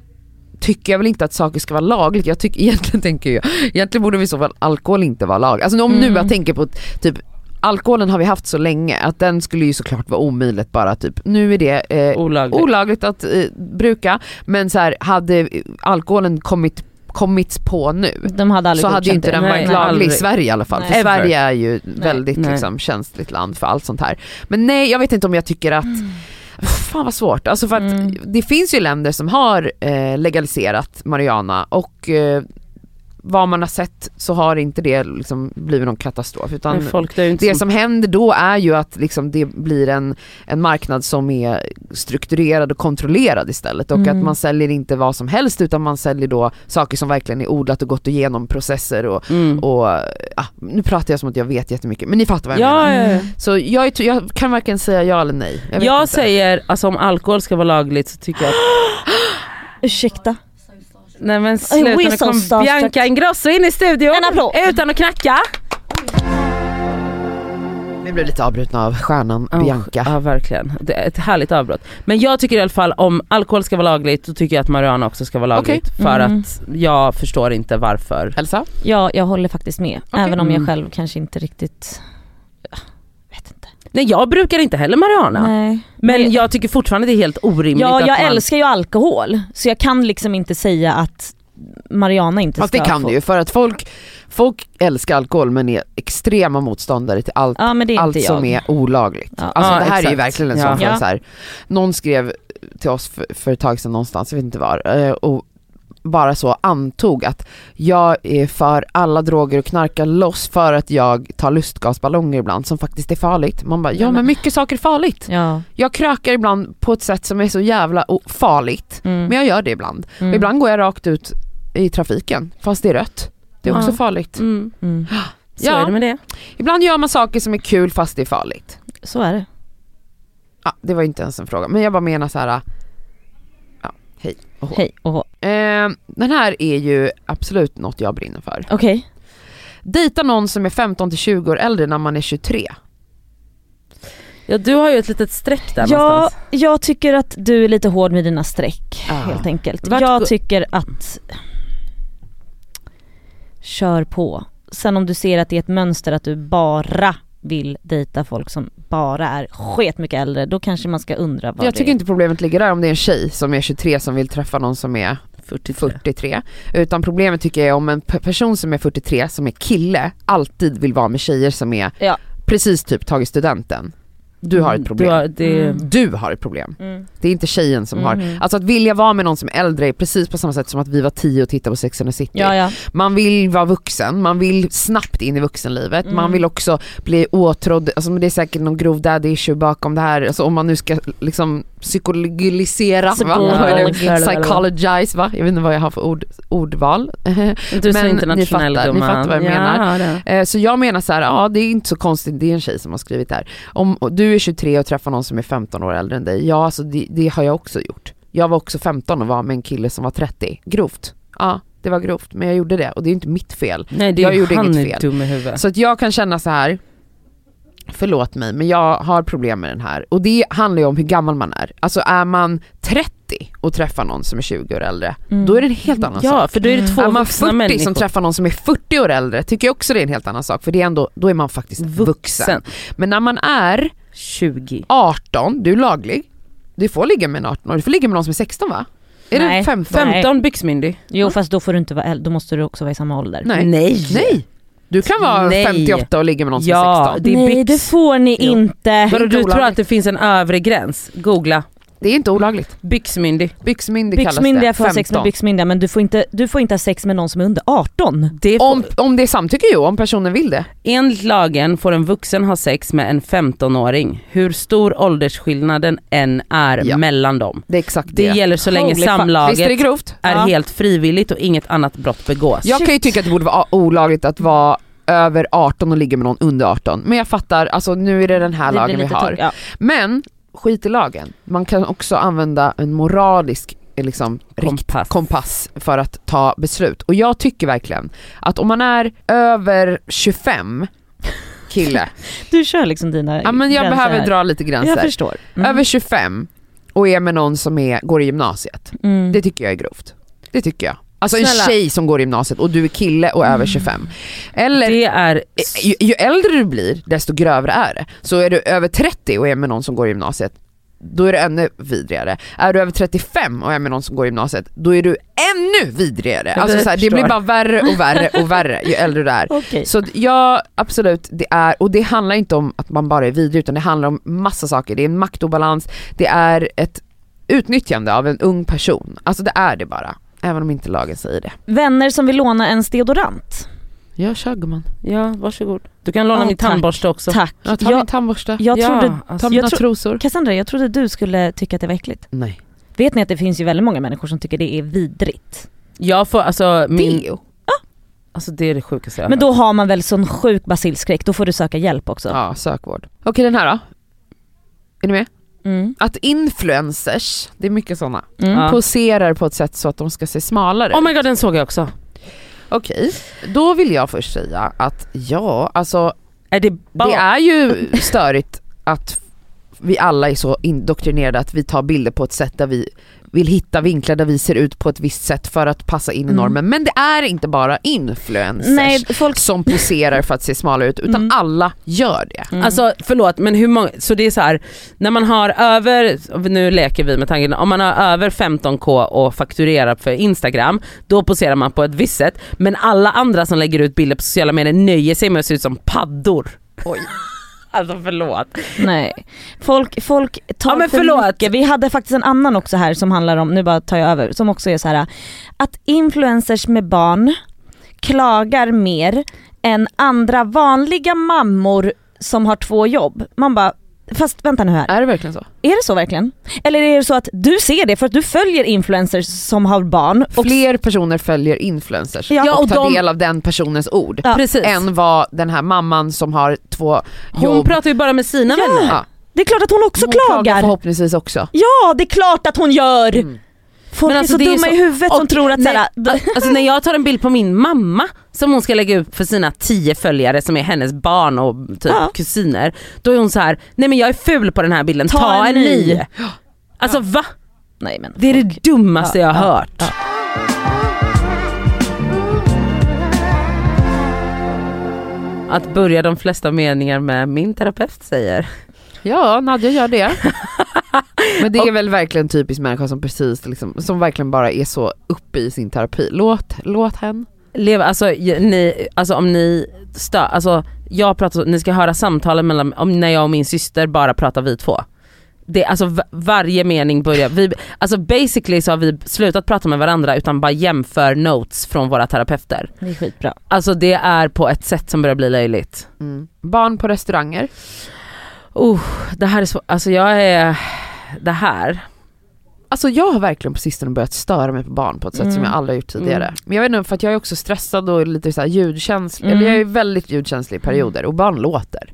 [SPEAKER 1] tycker jag väl inte att saker ska vara lagligt. Jag tycker egentligen tänker jag, egentligen borde vi så fall alkohol inte vara lagligt. Alltså om nu
[SPEAKER 3] Mm.
[SPEAKER 1] jag tänker på typ Alkoholen har vi haft så länge att den skulle ju såklart vara omöjligt bara typ, nu är det eh,
[SPEAKER 2] Olagligt.
[SPEAKER 1] olagligt att eh, bruka men så här, hade alkoholen kommit, kommits på nu
[SPEAKER 3] De hade
[SPEAKER 1] så hade ju inte den
[SPEAKER 2] Nej,
[SPEAKER 1] varit
[SPEAKER 2] nej,
[SPEAKER 1] laglig i. Sverige i alla fall. För
[SPEAKER 3] Nej.
[SPEAKER 1] Sverige är ju väldigt
[SPEAKER 2] Nej.
[SPEAKER 1] liksom, känsligt land för allt sånt här. Men nej, jag vet inte om jag tycker att Fan vad svårt, alltså för att
[SPEAKER 3] Mm.
[SPEAKER 1] det finns ju länder som har eh, legaliserat marijuana och eh, vad man har sett så har inte det liksom blivit någon katastrof utan
[SPEAKER 2] inte
[SPEAKER 1] det
[SPEAKER 2] som-
[SPEAKER 1] händer då är ju att liksom det blir en, en marknad som är strukturerad och kontrollerad istället och
[SPEAKER 3] Mm.
[SPEAKER 1] att man säljer inte vad som helst utan man säljer då saker som verkligen är odlat och gått igenom processer och,
[SPEAKER 2] Mm.
[SPEAKER 1] och ah, nu pratar jag som att jag vet jättemycket men ni fattar vad jag
[SPEAKER 2] Ja,
[SPEAKER 1] menar.
[SPEAKER 2] ja, ja.
[SPEAKER 1] Så jag, jag kan varken säga ja eller nej. Jag,
[SPEAKER 2] Jag säger, alltså om alkohol ska vara lagligt så tycker jag att
[SPEAKER 3] Ursäkta.
[SPEAKER 2] Nej men sluta, nu
[SPEAKER 3] so
[SPEAKER 2] kom. Bianca Ingrosso in i studion utan att knacka.
[SPEAKER 1] Vi blev lite avbrutna av stjärnan
[SPEAKER 2] Oh,
[SPEAKER 1] Bianca.
[SPEAKER 2] Ja verkligen, det är ett härligt avbrott. Men jag tycker i alla fall om alkohol ska vara lagligt, då tycker jag att marijuana också ska vara lagligt. För
[SPEAKER 3] Mm.
[SPEAKER 2] att jag förstår inte varför.
[SPEAKER 1] Elsa?
[SPEAKER 3] Ja, jag håller faktiskt med.
[SPEAKER 1] Okej.
[SPEAKER 3] Även om jag
[SPEAKER 2] Mm.
[SPEAKER 3] själv kanske inte riktigt...
[SPEAKER 2] Nej jag brukar inte heller marijuana.
[SPEAKER 3] Nej.
[SPEAKER 2] Men jag tycker fortfarande det är helt orimligt
[SPEAKER 3] Ja,
[SPEAKER 2] att
[SPEAKER 3] jag
[SPEAKER 2] man...
[SPEAKER 3] älskar ju alkohol. Så jag kan liksom inte säga att Mariana inte
[SPEAKER 1] Fast
[SPEAKER 3] ska
[SPEAKER 1] det kan
[SPEAKER 3] få...
[SPEAKER 1] du ju för att folk, folk älskar alkohol men är extrema motståndare till allt,
[SPEAKER 3] Ja men det är
[SPEAKER 1] allt som är olagligt.
[SPEAKER 3] Ja.
[SPEAKER 1] Alltså
[SPEAKER 2] Ja,
[SPEAKER 1] det här är ju
[SPEAKER 2] exakt.
[SPEAKER 1] verkligen en
[SPEAKER 2] Ja.
[SPEAKER 1] sån fråga
[SPEAKER 3] Ja.
[SPEAKER 1] så här. Någon skrev till oss för, för ett tag sedan någonstans, jag vet inte var, eh, och bara så antog att jag är för alla droger och knarkar loss för att jag tar lustgasballonger ibland som faktiskt är farligt. Man bara, ja men mycket saker är farligt.
[SPEAKER 3] Ja.
[SPEAKER 1] Jag krökar ibland på ett sätt som är så jävla farligt,
[SPEAKER 3] Mm.
[SPEAKER 1] men jag gör det ibland.
[SPEAKER 3] Mm.
[SPEAKER 1] Ibland går jag rakt ut i trafiken fast det är rött. Det är också
[SPEAKER 2] Ja.
[SPEAKER 1] farligt.
[SPEAKER 2] Mm.
[SPEAKER 3] Mm.
[SPEAKER 2] Så
[SPEAKER 1] Ja.
[SPEAKER 2] är det med det.
[SPEAKER 1] Ibland gör man saker som är kul fast det är farligt.
[SPEAKER 3] Så är det.
[SPEAKER 1] Ja, det var inte ens en fråga, men jag bara menar så här. Ja, hej hå. Eh, den här är ju absolut något jag brinner för.
[SPEAKER 3] Okej.
[SPEAKER 1] Dejta någon som är 15 till 20 år äldre när man är 23.
[SPEAKER 2] Ja du har ju ett litet streck där
[SPEAKER 3] Ja,
[SPEAKER 2] någonstans.
[SPEAKER 3] jag tycker att du är lite hård med dina streck
[SPEAKER 1] Ja.
[SPEAKER 3] helt enkelt.
[SPEAKER 2] Vart
[SPEAKER 3] jag tycker att kör på. Sen om du ser att det är ett mönster att du bara vill dejta folk som bara är sket mycket äldre, då kanske man ska undra vad
[SPEAKER 1] Jag
[SPEAKER 3] det
[SPEAKER 1] tycker
[SPEAKER 3] är.
[SPEAKER 1] inte problemet ligger där om det är en tjej som är 23 som vill träffa någon som är
[SPEAKER 2] 43.
[SPEAKER 1] 43. Utan problemet tycker jag är om en pe- person som är 43 som är kille alltid vill vara med tjejer som är
[SPEAKER 3] Ja.
[SPEAKER 1] precis typ tagit studenten. Du har ett problem.
[SPEAKER 2] Du har, det,
[SPEAKER 3] Mm.
[SPEAKER 1] Du har ett problem.
[SPEAKER 3] Mm.
[SPEAKER 1] Det är inte tjejen som har,
[SPEAKER 3] Mhm.
[SPEAKER 1] alltså att vilja vara med någon som är äldre är precis på samma sätt som att vi var 10 och tittade på Sex and the City.
[SPEAKER 3] Ja, ja.
[SPEAKER 1] Man vill vara vuxen, man vill snabbt in i vuxenlivet,
[SPEAKER 3] Mm.
[SPEAKER 1] man vill också bli åtrådd, alltså det är säkert någon grov daddy issue bakom det här, alltså om man nu ska liksom psykologisera, va? Psychologize va? Jag vet inte vad jag har för ord, ordval.
[SPEAKER 2] du
[SPEAKER 1] Men ni
[SPEAKER 2] internationell
[SPEAKER 1] fattar- ni fattar vad jag
[SPEAKER 2] Ja,
[SPEAKER 1] menar.
[SPEAKER 2] det.
[SPEAKER 1] Eh, Så jag menar så här, ja det är inte så konstigt, det är en tjej som har skrivit det här. Om du är 23 och träffar någon som är 15 år äldre än dig, ja alltså det, det har jag också gjort. Jag var också 15 och var med en kille som var 30, grovt. Ja, det var grovt, men jag gjorde det och det är inte mitt fel.
[SPEAKER 2] Nej det är
[SPEAKER 1] Jag gjorde
[SPEAKER 2] han
[SPEAKER 1] inget fel.
[SPEAKER 2] dum i huvudet.
[SPEAKER 1] Så att jag kan känna så här. Förlåt mig, men jag har problem med den här. Och det handlar ju om hur gammal man är. Alltså är man 30 och träffar någon som är 20 år äldre,
[SPEAKER 3] Mm.
[SPEAKER 1] då är det en helt annan
[SPEAKER 2] Ja
[SPEAKER 1] sak.
[SPEAKER 2] för då är det två
[SPEAKER 1] Är man
[SPEAKER 2] vuxna
[SPEAKER 1] 40
[SPEAKER 2] människor.
[SPEAKER 1] som träffar någon som är 40 år äldre tycker jag också det är en helt annan sak för det är ändå, då är man faktiskt vuxen.
[SPEAKER 2] vuxen.
[SPEAKER 1] Men när man är
[SPEAKER 2] 20.
[SPEAKER 1] 18, du är laglig, du får ligga med en 18 år, du får ligga med någon som är 16 va? Är det
[SPEAKER 3] Nej.
[SPEAKER 1] 15?
[SPEAKER 3] Nej.
[SPEAKER 2] 15 byxmyndig.
[SPEAKER 3] Jo fast då får du inte vara äldre, då måste du också vara i samma ålder.
[SPEAKER 1] Nej.
[SPEAKER 2] Nej.
[SPEAKER 1] Nej! Du kan vara
[SPEAKER 2] Nej.
[SPEAKER 1] 58 och ligga med någon som
[SPEAKER 2] Ja,
[SPEAKER 1] är 16.
[SPEAKER 2] det är
[SPEAKER 3] Nej det får ni
[SPEAKER 1] Jo.
[SPEAKER 3] inte.
[SPEAKER 2] Vadå du tror att det finns en övre gräns? Googla.
[SPEAKER 1] Det är inte olagligt.
[SPEAKER 2] Byxmyndig.
[SPEAKER 1] Byxmyndig kallas det.
[SPEAKER 3] Byxmyndiga får ha sex med
[SPEAKER 1] 15.
[SPEAKER 3] byxmyndiga men du får, inte, du får inte ha sex med någon som är under 18.
[SPEAKER 2] Det får,
[SPEAKER 1] Om, om det är samtycke jo, om personen vill det.
[SPEAKER 2] Enligt lagen får en vuxen ha sex med en 15-åring, hur stor åldersskillnaden än är
[SPEAKER 1] Ja.
[SPEAKER 2] mellan dem.
[SPEAKER 1] Det är exakt
[SPEAKER 2] Det
[SPEAKER 1] det.
[SPEAKER 2] gäller så länge
[SPEAKER 3] Holy fuck.
[SPEAKER 2] samlaget
[SPEAKER 1] Visst är det grovt?
[SPEAKER 2] är
[SPEAKER 3] Ja.
[SPEAKER 2] helt frivilligt och inget annat brott begås.
[SPEAKER 1] Jag kan ju tycka att det borde vara olagligt att vara över 18 och ligga med någon under 18. Men jag fattar, alltså nu är det den här
[SPEAKER 3] Det blir
[SPEAKER 1] lagen vi
[SPEAKER 3] lite
[SPEAKER 1] har.
[SPEAKER 3] tung- ja.
[SPEAKER 1] Men skit i lagen. Man kan också använda en moralisk eh, liksom,
[SPEAKER 2] Kompass.
[SPEAKER 1] kompass för att ta beslut. Och jag tycker verkligen att om man är över 25 kille,
[SPEAKER 3] Du kör liksom dina
[SPEAKER 1] ja men jag
[SPEAKER 3] gränser
[SPEAKER 1] behöver dra lite gränser.
[SPEAKER 3] Jag förstår. Mm.
[SPEAKER 1] Över 25 och är med någon som är, går i gymnasiet,
[SPEAKER 3] Mm.
[SPEAKER 1] det tycker jag är grovt. Det tycker jag. Alltså en
[SPEAKER 2] Snälla.
[SPEAKER 1] tjej som går i gymnasiet och du är kille och över 25. Eller
[SPEAKER 2] Det är...
[SPEAKER 1] Eh, ju, ju äldre du blir, desto grövre är det. Så är du över 30 och är med någon som går i gymnasiet, då är det ännu vidrigare. Är du över 35 och är med någon som går i gymnasiet, då är du ännu vidrigare. Alltså så här, det
[SPEAKER 2] förstår.
[SPEAKER 1] blir bara värre och värre och värre ju äldre du är.
[SPEAKER 3] Okej.
[SPEAKER 1] Så ja, absolut, det är, och det handlar inte om att man bara är vidrig utan det handlar om massa saker. Det är en maktobalans, det är ett utnyttjande av en ung person. Alltså det är det bara. Även om inte lagen säger det.
[SPEAKER 3] Vänner som vill låna en deodorant.
[SPEAKER 1] Ja kör gumman.
[SPEAKER 2] Ja, varsågod. Du kan låna
[SPEAKER 3] Ja,
[SPEAKER 2] min
[SPEAKER 3] tack.
[SPEAKER 2] tandborste också.
[SPEAKER 3] Tack.
[SPEAKER 1] Ja, ta
[SPEAKER 3] jag,
[SPEAKER 1] min tandborste.
[SPEAKER 3] jag
[SPEAKER 2] Ja,
[SPEAKER 3] trodde,
[SPEAKER 2] alltså,
[SPEAKER 1] Ta mina
[SPEAKER 3] jag tro-
[SPEAKER 1] trosor.
[SPEAKER 3] Cassandra jag trodde du skulle tycka att det var äckligt.
[SPEAKER 1] Nej.
[SPEAKER 3] Vet ni att det finns ju väldigt många människor som tycker det är vidrigt?
[SPEAKER 2] Jag får alltså min...
[SPEAKER 1] Deo.
[SPEAKER 2] Alltså det är det sjukaste jag
[SPEAKER 3] Men då har man väl sån sjuk basilskräck, då får du söka hjälp också.
[SPEAKER 1] Ja, sökvård. Okej den här då. Är ni med?
[SPEAKER 3] Mm.
[SPEAKER 1] Att influencers, det är mycket sådana,
[SPEAKER 3] Mm.
[SPEAKER 1] Poserar på ett sätt så att de ska se smalare
[SPEAKER 2] Oh my god den såg jag också.
[SPEAKER 1] Okej, då vill jag först säga att ja, alltså
[SPEAKER 2] Är det.
[SPEAKER 1] Det är ju störigt att vi alla är så indoktrinerade att vi tar bilder på ett sätt där vi vill hitta vinklar där vi ser ut på ett visst sätt för att passa in i
[SPEAKER 3] Mm.
[SPEAKER 1] normen. Men det är inte bara influencers
[SPEAKER 3] Nej, folk...
[SPEAKER 1] som poserar för att se smala ut utan
[SPEAKER 3] Mm.
[SPEAKER 1] alla gör det.
[SPEAKER 3] Mm.
[SPEAKER 2] Alltså förlåt men hur många, så det är så här när man har över, nu leker vi med tanken, om man har över 15k och fakturerar för Instagram, då poserar man på ett visst sätt. Men alla andra som lägger ut bilder på sociala medier nöjer sig med att se ut som paddor.
[SPEAKER 1] Oj.
[SPEAKER 2] Alltså förlåt.
[SPEAKER 3] Nej. Folk, folk tar
[SPEAKER 2] Ja, men
[SPEAKER 3] för
[SPEAKER 2] förlåt.
[SPEAKER 3] mycket. Vi hade faktiskt en annan också här som handlar om, nu bara tar jag över, som också är så här att influencers med barn klagar mer än andra vanliga mammor som har två jobb. Man bara, fast vänta nu här,
[SPEAKER 1] Är det verkligen så?
[SPEAKER 3] är det så verkligen? Eller är det så att du ser det för att du följer influencers som har barn och
[SPEAKER 1] Fler personer följer influencers
[SPEAKER 3] Ja,
[SPEAKER 1] och,
[SPEAKER 2] och
[SPEAKER 1] tar
[SPEAKER 2] de-
[SPEAKER 1] del av den personens ord.
[SPEAKER 3] Ja.
[SPEAKER 2] Precis.
[SPEAKER 1] Än vad den här mamman som har två
[SPEAKER 2] Hon
[SPEAKER 1] jobb
[SPEAKER 2] pratar ju bara med sina
[SPEAKER 3] Ja.
[SPEAKER 2] vänner.
[SPEAKER 1] Ja.
[SPEAKER 3] det är klart att hon också
[SPEAKER 1] hon
[SPEAKER 3] klagar.
[SPEAKER 1] förhoppningsvis också.
[SPEAKER 3] Ja det är klart att hon gör!
[SPEAKER 1] Mm.
[SPEAKER 3] Folk
[SPEAKER 2] Men alltså,
[SPEAKER 3] är så
[SPEAKER 2] det är
[SPEAKER 3] dumma
[SPEAKER 2] så-
[SPEAKER 3] i huvudet som tror att
[SPEAKER 2] nej,
[SPEAKER 3] såhär,
[SPEAKER 2] Alltså när jag tar en bild på min mamma som hon ska lägga upp för sina tio följare som är hennes barn och typ
[SPEAKER 3] Ja.
[SPEAKER 2] kusiner. Då är hon så här: nej men jag är ful på den här bilden, ta, en ny. Alltså va?
[SPEAKER 3] nej men
[SPEAKER 2] Det är
[SPEAKER 3] folk-
[SPEAKER 2] det dummaste
[SPEAKER 3] Ja,
[SPEAKER 2] jag har
[SPEAKER 3] ja,
[SPEAKER 2] hört.
[SPEAKER 3] ja.
[SPEAKER 2] Att börja de flesta meningar med min terapeut säger.
[SPEAKER 1] Ja, Nadja gör det. Men det är väl verkligen typiskt människa som precis liksom, som verkligen bara är så uppe i sin terapi. Låt, låt henne.
[SPEAKER 2] Leva, alltså, ni, alltså om ni stör, alltså jag pratar, ni ska höra samtalen mellan, om när jag och min syster bara pratar vi två. Det, alltså varje mening börjar, vi, alltså basically så har vi slutat prata med varandra utan bara jämför notes från våra terapeuter.
[SPEAKER 3] Det är skitbra.
[SPEAKER 2] Alltså det är på ett sätt som börjar bli löjligt.
[SPEAKER 1] Mm. Barn på restauranger.
[SPEAKER 2] Oh, det här är så, alltså jag är, det här.
[SPEAKER 1] Alltså jag har verkligen på sistone börjat störa mig på barn på ett sätt som
[SPEAKER 3] Mm.
[SPEAKER 1] jag aldrig har gjort tidigare.
[SPEAKER 2] Mm.
[SPEAKER 1] Men jag vet inte, för att jag är också stressad och lite så här ljudkänslig,
[SPEAKER 3] Mm.
[SPEAKER 1] eller jag är väldigt ljudkänslig i perioder och barn låter.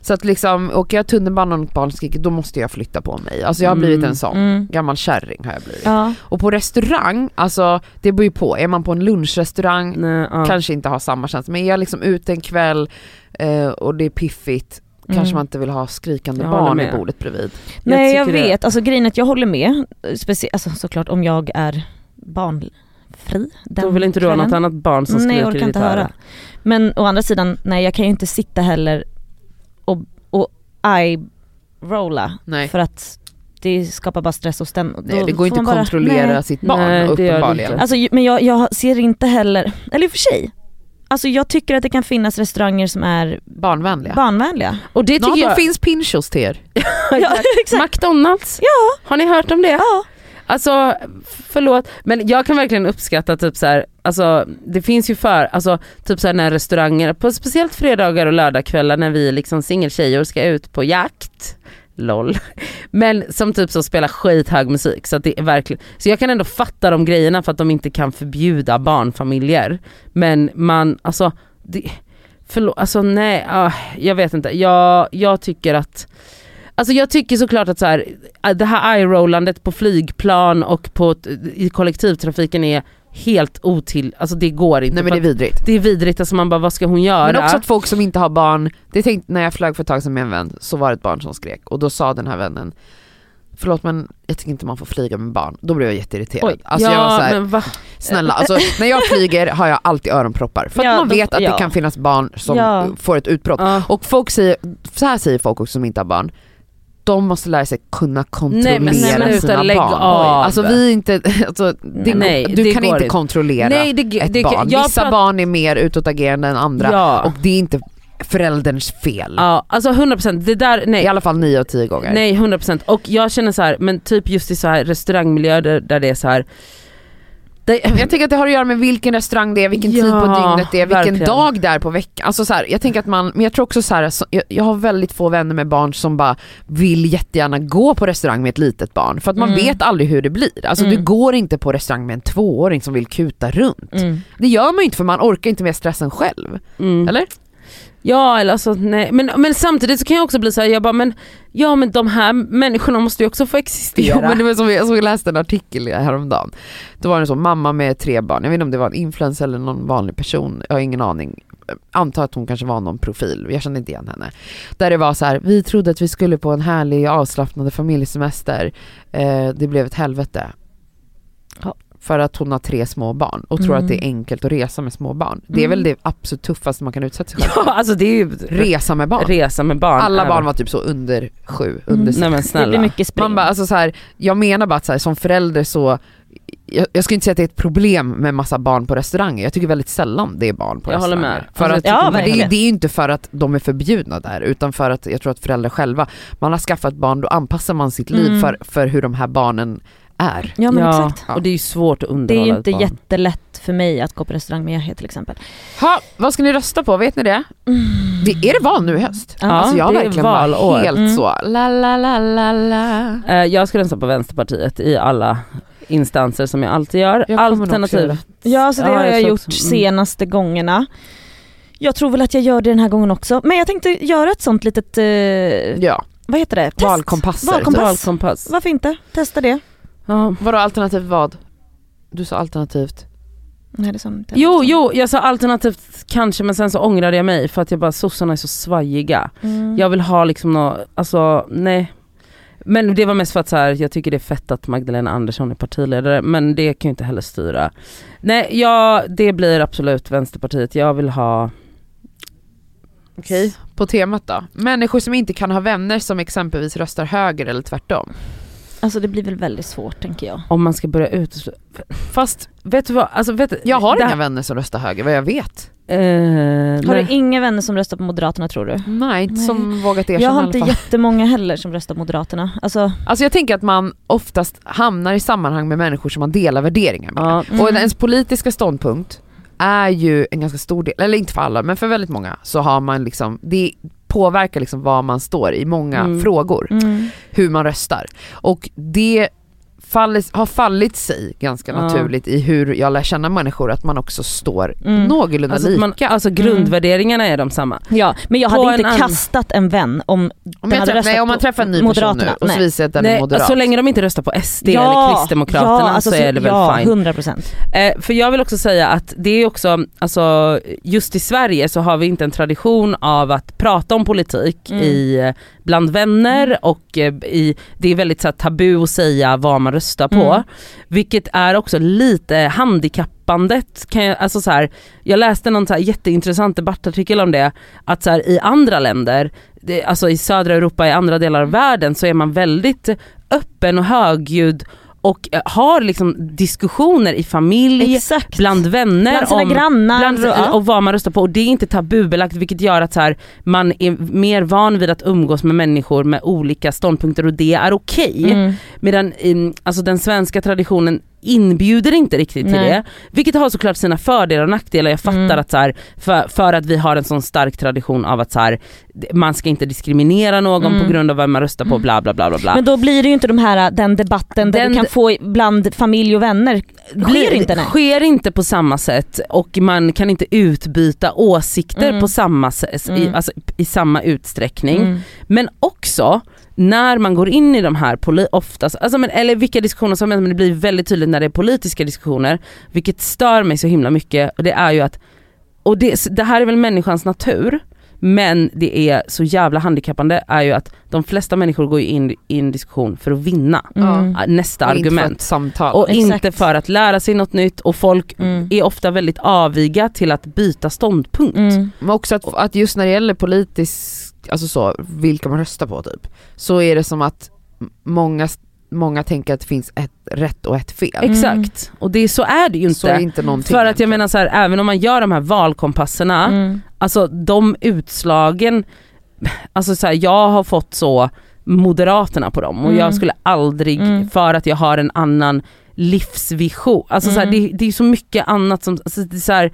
[SPEAKER 1] Så att liksom, åker jag tunnelbana och något barn skriker då måste jag flytta på mig. Alltså jag har blivit
[SPEAKER 2] Mm.
[SPEAKER 1] en sån,
[SPEAKER 3] Mm.
[SPEAKER 1] gammal kärring har jag blivit.
[SPEAKER 3] Ja.
[SPEAKER 1] Och på restaurang, alltså det beror ju på, är man på en lunchrestaurang
[SPEAKER 2] Nej, ja.
[SPEAKER 1] kanske inte har samma känsla, men är jag liksom ute en kväll eh, och det är piffigt, kanske
[SPEAKER 3] Mm.
[SPEAKER 1] man inte vill ha skrikande
[SPEAKER 2] Jag
[SPEAKER 1] barn
[SPEAKER 2] med.
[SPEAKER 1] i bordet bredvid.
[SPEAKER 3] Nej jag,
[SPEAKER 2] det.
[SPEAKER 3] vet, alltså grejen är att jag håller med, Specie- alltså såklart om jag är barnfri den
[SPEAKER 2] Då vill inte du ha något annat barn som
[SPEAKER 3] Nej jag
[SPEAKER 2] skriker
[SPEAKER 3] orkar inte
[SPEAKER 2] öra.
[SPEAKER 3] höra. Men å andra sidan, nej jag kan ju inte sitta heller och, och eye-rolla för att det skapar bara stress hos den.
[SPEAKER 1] Nej, det går inte att
[SPEAKER 3] bara-
[SPEAKER 1] kontrollera
[SPEAKER 3] nej.
[SPEAKER 1] sitt barn
[SPEAKER 2] Nej, det det
[SPEAKER 1] uppenbarligen.
[SPEAKER 3] Alltså, men jag, jag ser inte heller, eller i och för sig, alltså jag tycker att det kan finnas restauranger som är
[SPEAKER 1] Barnvänliga.
[SPEAKER 3] barnvänliga.
[SPEAKER 2] Och det tycker jag,
[SPEAKER 1] finns pinchos till er.
[SPEAKER 3] ja.
[SPEAKER 2] McDonalds,
[SPEAKER 3] Ja,
[SPEAKER 2] har ni hört om det?
[SPEAKER 3] ja.
[SPEAKER 2] Alltså förlåt, men jag kan verkligen uppskatta typ så här, alltså det finns ju för, alltså typ så här när restauranger, på speciellt fredagar och lördagskvällar när vi liksom singeltjejer ska ut på jakt, LOL. Men som typ så spelar skithög musik så att det är verkligen, så jag kan ändå fatta de grejerna för att de inte kan förbjuda barnfamiljer. Men man, alltså, det, förlåt, alltså nej, ah, jag vet inte, jag, jag tycker att Alltså jag tycker såklart att så här, äh, det här eye-rollandet på flygplan och på, i kollektivtrafiken är helt otill, alltså det går inte.
[SPEAKER 1] Nej men det är vidrigt.
[SPEAKER 2] det är vidrigt, alltså man bara vad ska hon göra?
[SPEAKER 1] Men också att folk som inte har barn, det tänkte när jag flög för ett tag sedan med en vän så var det ett barn som skrek och då sa den här vännen Förlåt men jag tycker inte man får flyga med barn. Då blev jag jätteirriterad.
[SPEAKER 3] Oj.
[SPEAKER 1] Alltså
[SPEAKER 2] ja,
[SPEAKER 1] jag var så här,
[SPEAKER 2] men
[SPEAKER 1] snälla, alltså, när jag flyger har jag alltid öronproppar för att
[SPEAKER 3] Ja,
[SPEAKER 1] man
[SPEAKER 3] då-
[SPEAKER 1] vet att
[SPEAKER 3] ja.
[SPEAKER 1] det kan finnas barn som får ett utbrott.
[SPEAKER 2] Ja.
[SPEAKER 1] Och folk säger, så här säger folk också som inte har barn, de måste lära sig kunna kontrollera
[SPEAKER 2] Nej, men sluta,
[SPEAKER 1] sina
[SPEAKER 2] lägg
[SPEAKER 1] barn.
[SPEAKER 2] av.
[SPEAKER 1] Alltså vi inte, alltså, det,
[SPEAKER 2] Nej,
[SPEAKER 1] du
[SPEAKER 2] det
[SPEAKER 1] kan inte kontrollera
[SPEAKER 2] Nej, det,
[SPEAKER 1] ett barn. Vissa barn är mer utåtagerande än andra
[SPEAKER 2] Ja.
[SPEAKER 1] och det är inte förälderns fel.
[SPEAKER 2] Ja, alltså 100% det där, nej.
[SPEAKER 1] I alla fall nio av tio gånger.
[SPEAKER 2] Nej 100% och jag känner så här, men typ just i så här restaurangmiljöer där, där det är så här. Det,
[SPEAKER 1] Jag tänker att det har att göra med vilken restaurang det är, vilken
[SPEAKER 2] Ja,
[SPEAKER 1] tid på dygnet det är, vilken
[SPEAKER 2] verkligen.
[SPEAKER 1] dag det är på veckan. Alltså så här, jag tänker att man, men jag tror också så här, jag, jag har väldigt få vänner med barn som bara vill jättegärna gå på restaurang med ett litet barn för att man
[SPEAKER 3] Mm.
[SPEAKER 1] vet aldrig hur det blir. Alltså
[SPEAKER 3] Mm.
[SPEAKER 1] du går inte på restaurang med en tvååring som vill kuta runt.
[SPEAKER 3] Mm.
[SPEAKER 1] Det gör man ju inte för man orkar inte med stressen själv.
[SPEAKER 2] mm.
[SPEAKER 1] Eller?
[SPEAKER 2] Ja eller alltså nej, men, men samtidigt så kan jag också bli så här, jag bara men, ja men de här människorna måste ju också få existera.
[SPEAKER 1] Jo men det var som jag, jag läste en artikel häromdagen. Då var det en sån mamma med tre barn, jag vet inte om det var en influencer eller någon vanlig person, jag har ingen aning. antar att hon kanske var någon profil, jag kände inte igen henne. Där det var så här, vi trodde att vi skulle på en härlig avslappnande familjesemester, eh, det blev ett helvete.
[SPEAKER 3] Ja.
[SPEAKER 1] För att hon har tre små barn och tror
[SPEAKER 3] Mm.
[SPEAKER 1] att det är enkelt att resa med små barn. Det är
[SPEAKER 3] Mm.
[SPEAKER 1] väl det absolut tuffaste man kan utsätta sig själv för.
[SPEAKER 2] Ja alltså det är ju
[SPEAKER 1] Resa med barn.
[SPEAKER 2] resa med barn.
[SPEAKER 1] Alla barn var typ så under sju, under
[SPEAKER 3] Mm.
[SPEAKER 1] sex.
[SPEAKER 2] Nej men
[SPEAKER 3] Det
[SPEAKER 2] snälla.
[SPEAKER 3] blir mycket spring.
[SPEAKER 1] Man bara, alltså så här, jag menar bara att så här, som förälder så, jag, jag skulle inte säga att det är ett problem med massa barn på restauranger, jag tycker väldigt sällan det är barn på
[SPEAKER 2] Jag håller
[SPEAKER 1] restauranger.
[SPEAKER 2] med.
[SPEAKER 1] För
[SPEAKER 2] Alltså,
[SPEAKER 1] att,
[SPEAKER 3] jag tycker
[SPEAKER 1] men det, det är ju inte för att de är förbjudna där, utan för att jag tror att föräldrar själva, man har skaffat barn, då anpassar man sitt liv
[SPEAKER 3] Mm.
[SPEAKER 1] för, för hur de här barnen är.
[SPEAKER 3] Ja men
[SPEAKER 2] ja,
[SPEAKER 3] exakt.
[SPEAKER 2] och det är ju svårt att
[SPEAKER 3] Det är
[SPEAKER 2] underhålla
[SPEAKER 3] ju inte
[SPEAKER 2] barn.
[SPEAKER 3] jättelätt för mig att gå på restaurang med Yahya till exempel.
[SPEAKER 1] Ha, vad ska ni rösta på, vet ni det? det är det val nu i höst?
[SPEAKER 3] Ja,
[SPEAKER 1] alltså jag har
[SPEAKER 2] det är
[SPEAKER 1] verkligen
[SPEAKER 2] valår.
[SPEAKER 1] varit helt
[SPEAKER 3] Mm.
[SPEAKER 1] så, la la la la la.
[SPEAKER 2] Eh, Jag ska rösta på Vänsterpartiet i alla instanser som jag alltid gör.
[SPEAKER 1] Jag kommer nog också göra
[SPEAKER 2] Alternativ.
[SPEAKER 1] det.
[SPEAKER 3] Ja så det
[SPEAKER 2] Ja,
[SPEAKER 3] har
[SPEAKER 2] jag
[SPEAKER 3] jag gjort
[SPEAKER 2] också. Mm.
[SPEAKER 3] senaste gångerna. Jag tror väl att jag gör det den här gången också. Men jag tänkte göra ett sånt litet, eh,
[SPEAKER 1] Ja,
[SPEAKER 3] vad heter det? Test.
[SPEAKER 1] valkompasser.
[SPEAKER 3] Valkompass.
[SPEAKER 2] Valkompass.
[SPEAKER 3] Varför inte? Testa det.
[SPEAKER 2] Ja.
[SPEAKER 1] Vadå alternativt vad? Du sa alternativt.
[SPEAKER 3] Nej, det är som,
[SPEAKER 2] Jo, jo, jag sa alternativt kanske men sen så ångrade jag mig för att jag bara sossarna är så svajiga.
[SPEAKER 3] Mm.
[SPEAKER 2] Jag vill ha liksom nå, alltså nej. Men det var mest för att så här, jag tycker det är fett att Magdalena Andersson är partiledare men det kan ju inte heller styra. Nej, ja, det blir absolut Vänsterpartiet. Jag vill ha
[SPEAKER 1] Okej. På temat då. Människor som inte kan ha vänner som exempelvis röstar höger eller tvärtom.
[SPEAKER 3] Alltså det blir väl väldigt svårt tänker jag.
[SPEAKER 2] om man ska börja ut. Fast vet du vad, alltså vet,
[SPEAKER 1] Jag har inga vänner som röstar höger vad jag vet.
[SPEAKER 2] Eh,
[SPEAKER 3] Har
[SPEAKER 2] nej.
[SPEAKER 3] du inga vänner som röstar på Moderaterna tror du?
[SPEAKER 1] Nej, inte
[SPEAKER 3] Nej.
[SPEAKER 1] som vågat erkänna
[SPEAKER 3] Jag har inte jättemånga heller som röstar på Moderaterna. Alltså,
[SPEAKER 1] Alltså jag tänker att man oftast hamnar i sammanhang med människor som man delar värderingar med.
[SPEAKER 2] Ja,
[SPEAKER 3] Mm.
[SPEAKER 1] Och ens politiska ståndpunkt är ju en ganska stor del, eller inte för alla men för väldigt många så har man liksom, det påverkar liksom var man står i många
[SPEAKER 2] Mm.
[SPEAKER 1] frågor.
[SPEAKER 3] mm.
[SPEAKER 1] hur man röstar. Och det fallit, har fallit sig ganska
[SPEAKER 2] Ja.
[SPEAKER 1] naturligt i hur jag lär känna människor, att man också står
[SPEAKER 3] Mm.
[SPEAKER 1] någorlunda
[SPEAKER 2] alltså,
[SPEAKER 1] lika.
[SPEAKER 2] man, alltså grundvärderingarna är de samma.
[SPEAKER 3] Ja, men jag
[SPEAKER 2] På
[SPEAKER 3] hade
[SPEAKER 2] en
[SPEAKER 3] inte
[SPEAKER 2] annan-
[SPEAKER 3] kastat en vän om
[SPEAKER 1] om, jag
[SPEAKER 3] hade
[SPEAKER 1] träff, nej, om man träffar en ny person nu och så
[SPEAKER 3] Nej.
[SPEAKER 1] visar att den är
[SPEAKER 2] Nej,
[SPEAKER 1] moderat.
[SPEAKER 2] så länge de inte röstar på SD eller Kristdemokraterna
[SPEAKER 3] ja, alltså,
[SPEAKER 2] så är det väl
[SPEAKER 3] ja,
[SPEAKER 2] fine.
[SPEAKER 3] 100%.
[SPEAKER 2] Eh, för jag vill också säga att det är också, alltså just i Sverige så har vi inte en tradition av att prata om politik
[SPEAKER 3] Mm.
[SPEAKER 2] i, eh, bland vänner och eh, i, det är väldigt så här, tabu att säga vad man röstar på.
[SPEAKER 3] Mm.
[SPEAKER 2] Vilket är också lite handikappandet. Kan jag, alltså så här, jag läste någon så jätteintressant debattartikel om det, att så här, i andra länder, det, alltså i södra Europa, i andra delar av världen så är man väldigt öppen och högljudd och eh, har liksom diskussioner i familj,
[SPEAKER 3] Exakt.
[SPEAKER 2] bland vänner
[SPEAKER 3] Bland sina
[SPEAKER 2] om
[SPEAKER 3] grannar.
[SPEAKER 2] bland,
[SPEAKER 3] och,
[SPEAKER 2] och vad man röstar på och det är inte tabubelagt vilket gör att så här, man är mer van vid att umgås med människor med olika ståndpunkter och det är okej.
[SPEAKER 3] Mm.
[SPEAKER 2] Medan alltså den svenska traditionen inbjuder inte riktigt till
[SPEAKER 3] Nej.
[SPEAKER 2] det. Vilket har såklart sina fördelar och nackdelar. Jag fattar
[SPEAKER 3] Mm.
[SPEAKER 2] att så här, för, för att vi har en sån stark tradition av att så här, man ska inte diskriminera någon
[SPEAKER 3] Mm.
[SPEAKER 2] på grund av vem man röstar på bla bla bla bla.
[SPEAKER 3] Men då blir det ju inte de här, den debatten där
[SPEAKER 2] Den-
[SPEAKER 3] du kan få bland familj och vänner. Sker inte nej.
[SPEAKER 2] sker inte på samma sätt och man kan inte utbyta åsikter
[SPEAKER 3] Mm.
[SPEAKER 2] på samma sätt, i,
[SPEAKER 3] Mm.
[SPEAKER 2] alltså, i samma utsträckning.
[SPEAKER 3] Mm.
[SPEAKER 2] Men också när man går in i de här, oftast, alltså, men, eller vilka diskussioner som helst, men det blir väldigt tydligt när det är politiska diskussioner, vilket stör mig så himla mycket, och det är ju att, och det, det här är väl människans natur, men det är så jävla handikappande är ju att de flesta människor går in i en diskussion för att vinna
[SPEAKER 3] Mm.
[SPEAKER 2] äh, nästa
[SPEAKER 1] och
[SPEAKER 2] argument.
[SPEAKER 1] samtal.
[SPEAKER 2] Och
[SPEAKER 3] Exakt.
[SPEAKER 2] inte för att lära sig något nytt och folk
[SPEAKER 3] Mm.
[SPEAKER 2] är ofta väldigt aviga till att byta ståndpunkt.
[SPEAKER 3] Mm.
[SPEAKER 1] Men också att, att just när det gäller politisk, alltså så, vilka man röstar på typ, så är det som att många, många tänker att det finns ett rätt och ett fel.
[SPEAKER 2] Exakt, och det, så är det ju inte.
[SPEAKER 1] Så är det inte någonting.
[SPEAKER 2] För att jag
[SPEAKER 1] egentligen.
[SPEAKER 2] menar så här, även om man gör de här valkompasserna,
[SPEAKER 3] Mm.
[SPEAKER 2] alltså de utslagen, alltså så här, jag har fått så Moderaterna på dem och
[SPEAKER 3] Mm.
[SPEAKER 2] jag skulle aldrig,
[SPEAKER 3] Mm.
[SPEAKER 2] för att jag har en annan livsvision, alltså så här,
[SPEAKER 3] Mm.
[SPEAKER 2] det, det är så mycket annat som, alltså det är så här,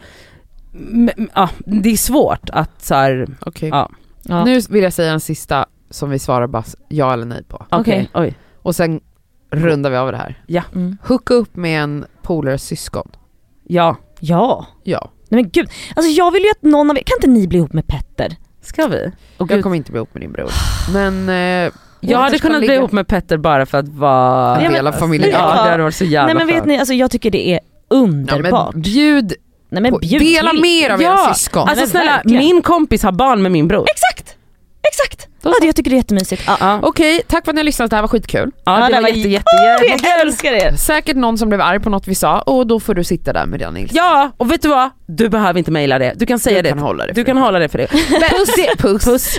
[SPEAKER 2] m- m- ja, det är svårt att så här,
[SPEAKER 1] Okej.
[SPEAKER 2] Ja.
[SPEAKER 3] Ja.
[SPEAKER 1] Nu vill jag säga en sista som vi svarar bara ja eller nej på.
[SPEAKER 2] okej, oj,
[SPEAKER 1] Och sen rundar vi av det här.
[SPEAKER 3] Mm.
[SPEAKER 1] Hooka upp med en polares syskon.
[SPEAKER 2] ja,
[SPEAKER 3] Ja.
[SPEAKER 1] Ja.
[SPEAKER 3] Nej men gud, alltså jag vill ju att någon av er, kan inte ni bli ihop med Petter?
[SPEAKER 2] ska vi? Och
[SPEAKER 1] Jag
[SPEAKER 2] gud,
[SPEAKER 1] kommer inte bli ihop med din bror. Men eh,
[SPEAKER 2] jag hade kunnat bli ihop med Petter bara för att vara
[SPEAKER 1] En
[SPEAKER 3] Ja,
[SPEAKER 1] del
[SPEAKER 3] men-
[SPEAKER 1] av familjen.
[SPEAKER 2] Ja, det hade varit så jävla
[SPEAKER 3] Nej men vet
[SPEAKER 2] skönt.
[SPEAKER 3] ni, alltså jag tycker det är
[SPEAKER 1] Ja,
[SPEAKER 3] underbart.
[SPEAKER 1] men bjud
[SPEAKER 3] Nej men bjud
[SPEAKER 1] Dela
[SPEAKER 3] till.
[SPEAKER 1] med er av
[SPEAKER 2] Ja,
[SPEAKER 1] era syskon.
[SPEAKER 2] Alltså snälla,
[SPEAKER 3] verkligen.
[SPEAKER 2] min kompis har barn med min bror.
[SPEAKER 3] Exakt! Exakt! Ja, det, jag tycker det är jättemysigt. Ja,
[SPEAKER 2] Ja,
[SPEAKER 1] Okej, tack för att ni har lyssnat, det här var skitkul.
[SPEAKER 2] ja det var jätte, jätte, jätte,
[SPEAKER 3] jag älskar er!
[SPEAKER 1] Säkert någon som blev arg på något vi sa och då får du sitta där med den ilskan.
[SPEAKER 2] Ja, och vet du vad? Du behöver inte mejla det. Du kan säga
[SPEAKER 1] Du
[SPEAKER 2] det.
[SPEAKER 1] kan hålla det
[SPEAKER 2] du kan hålla det för det.
[SPEAKER 1] Puss, puss.
[SPEAKER 2] Puss.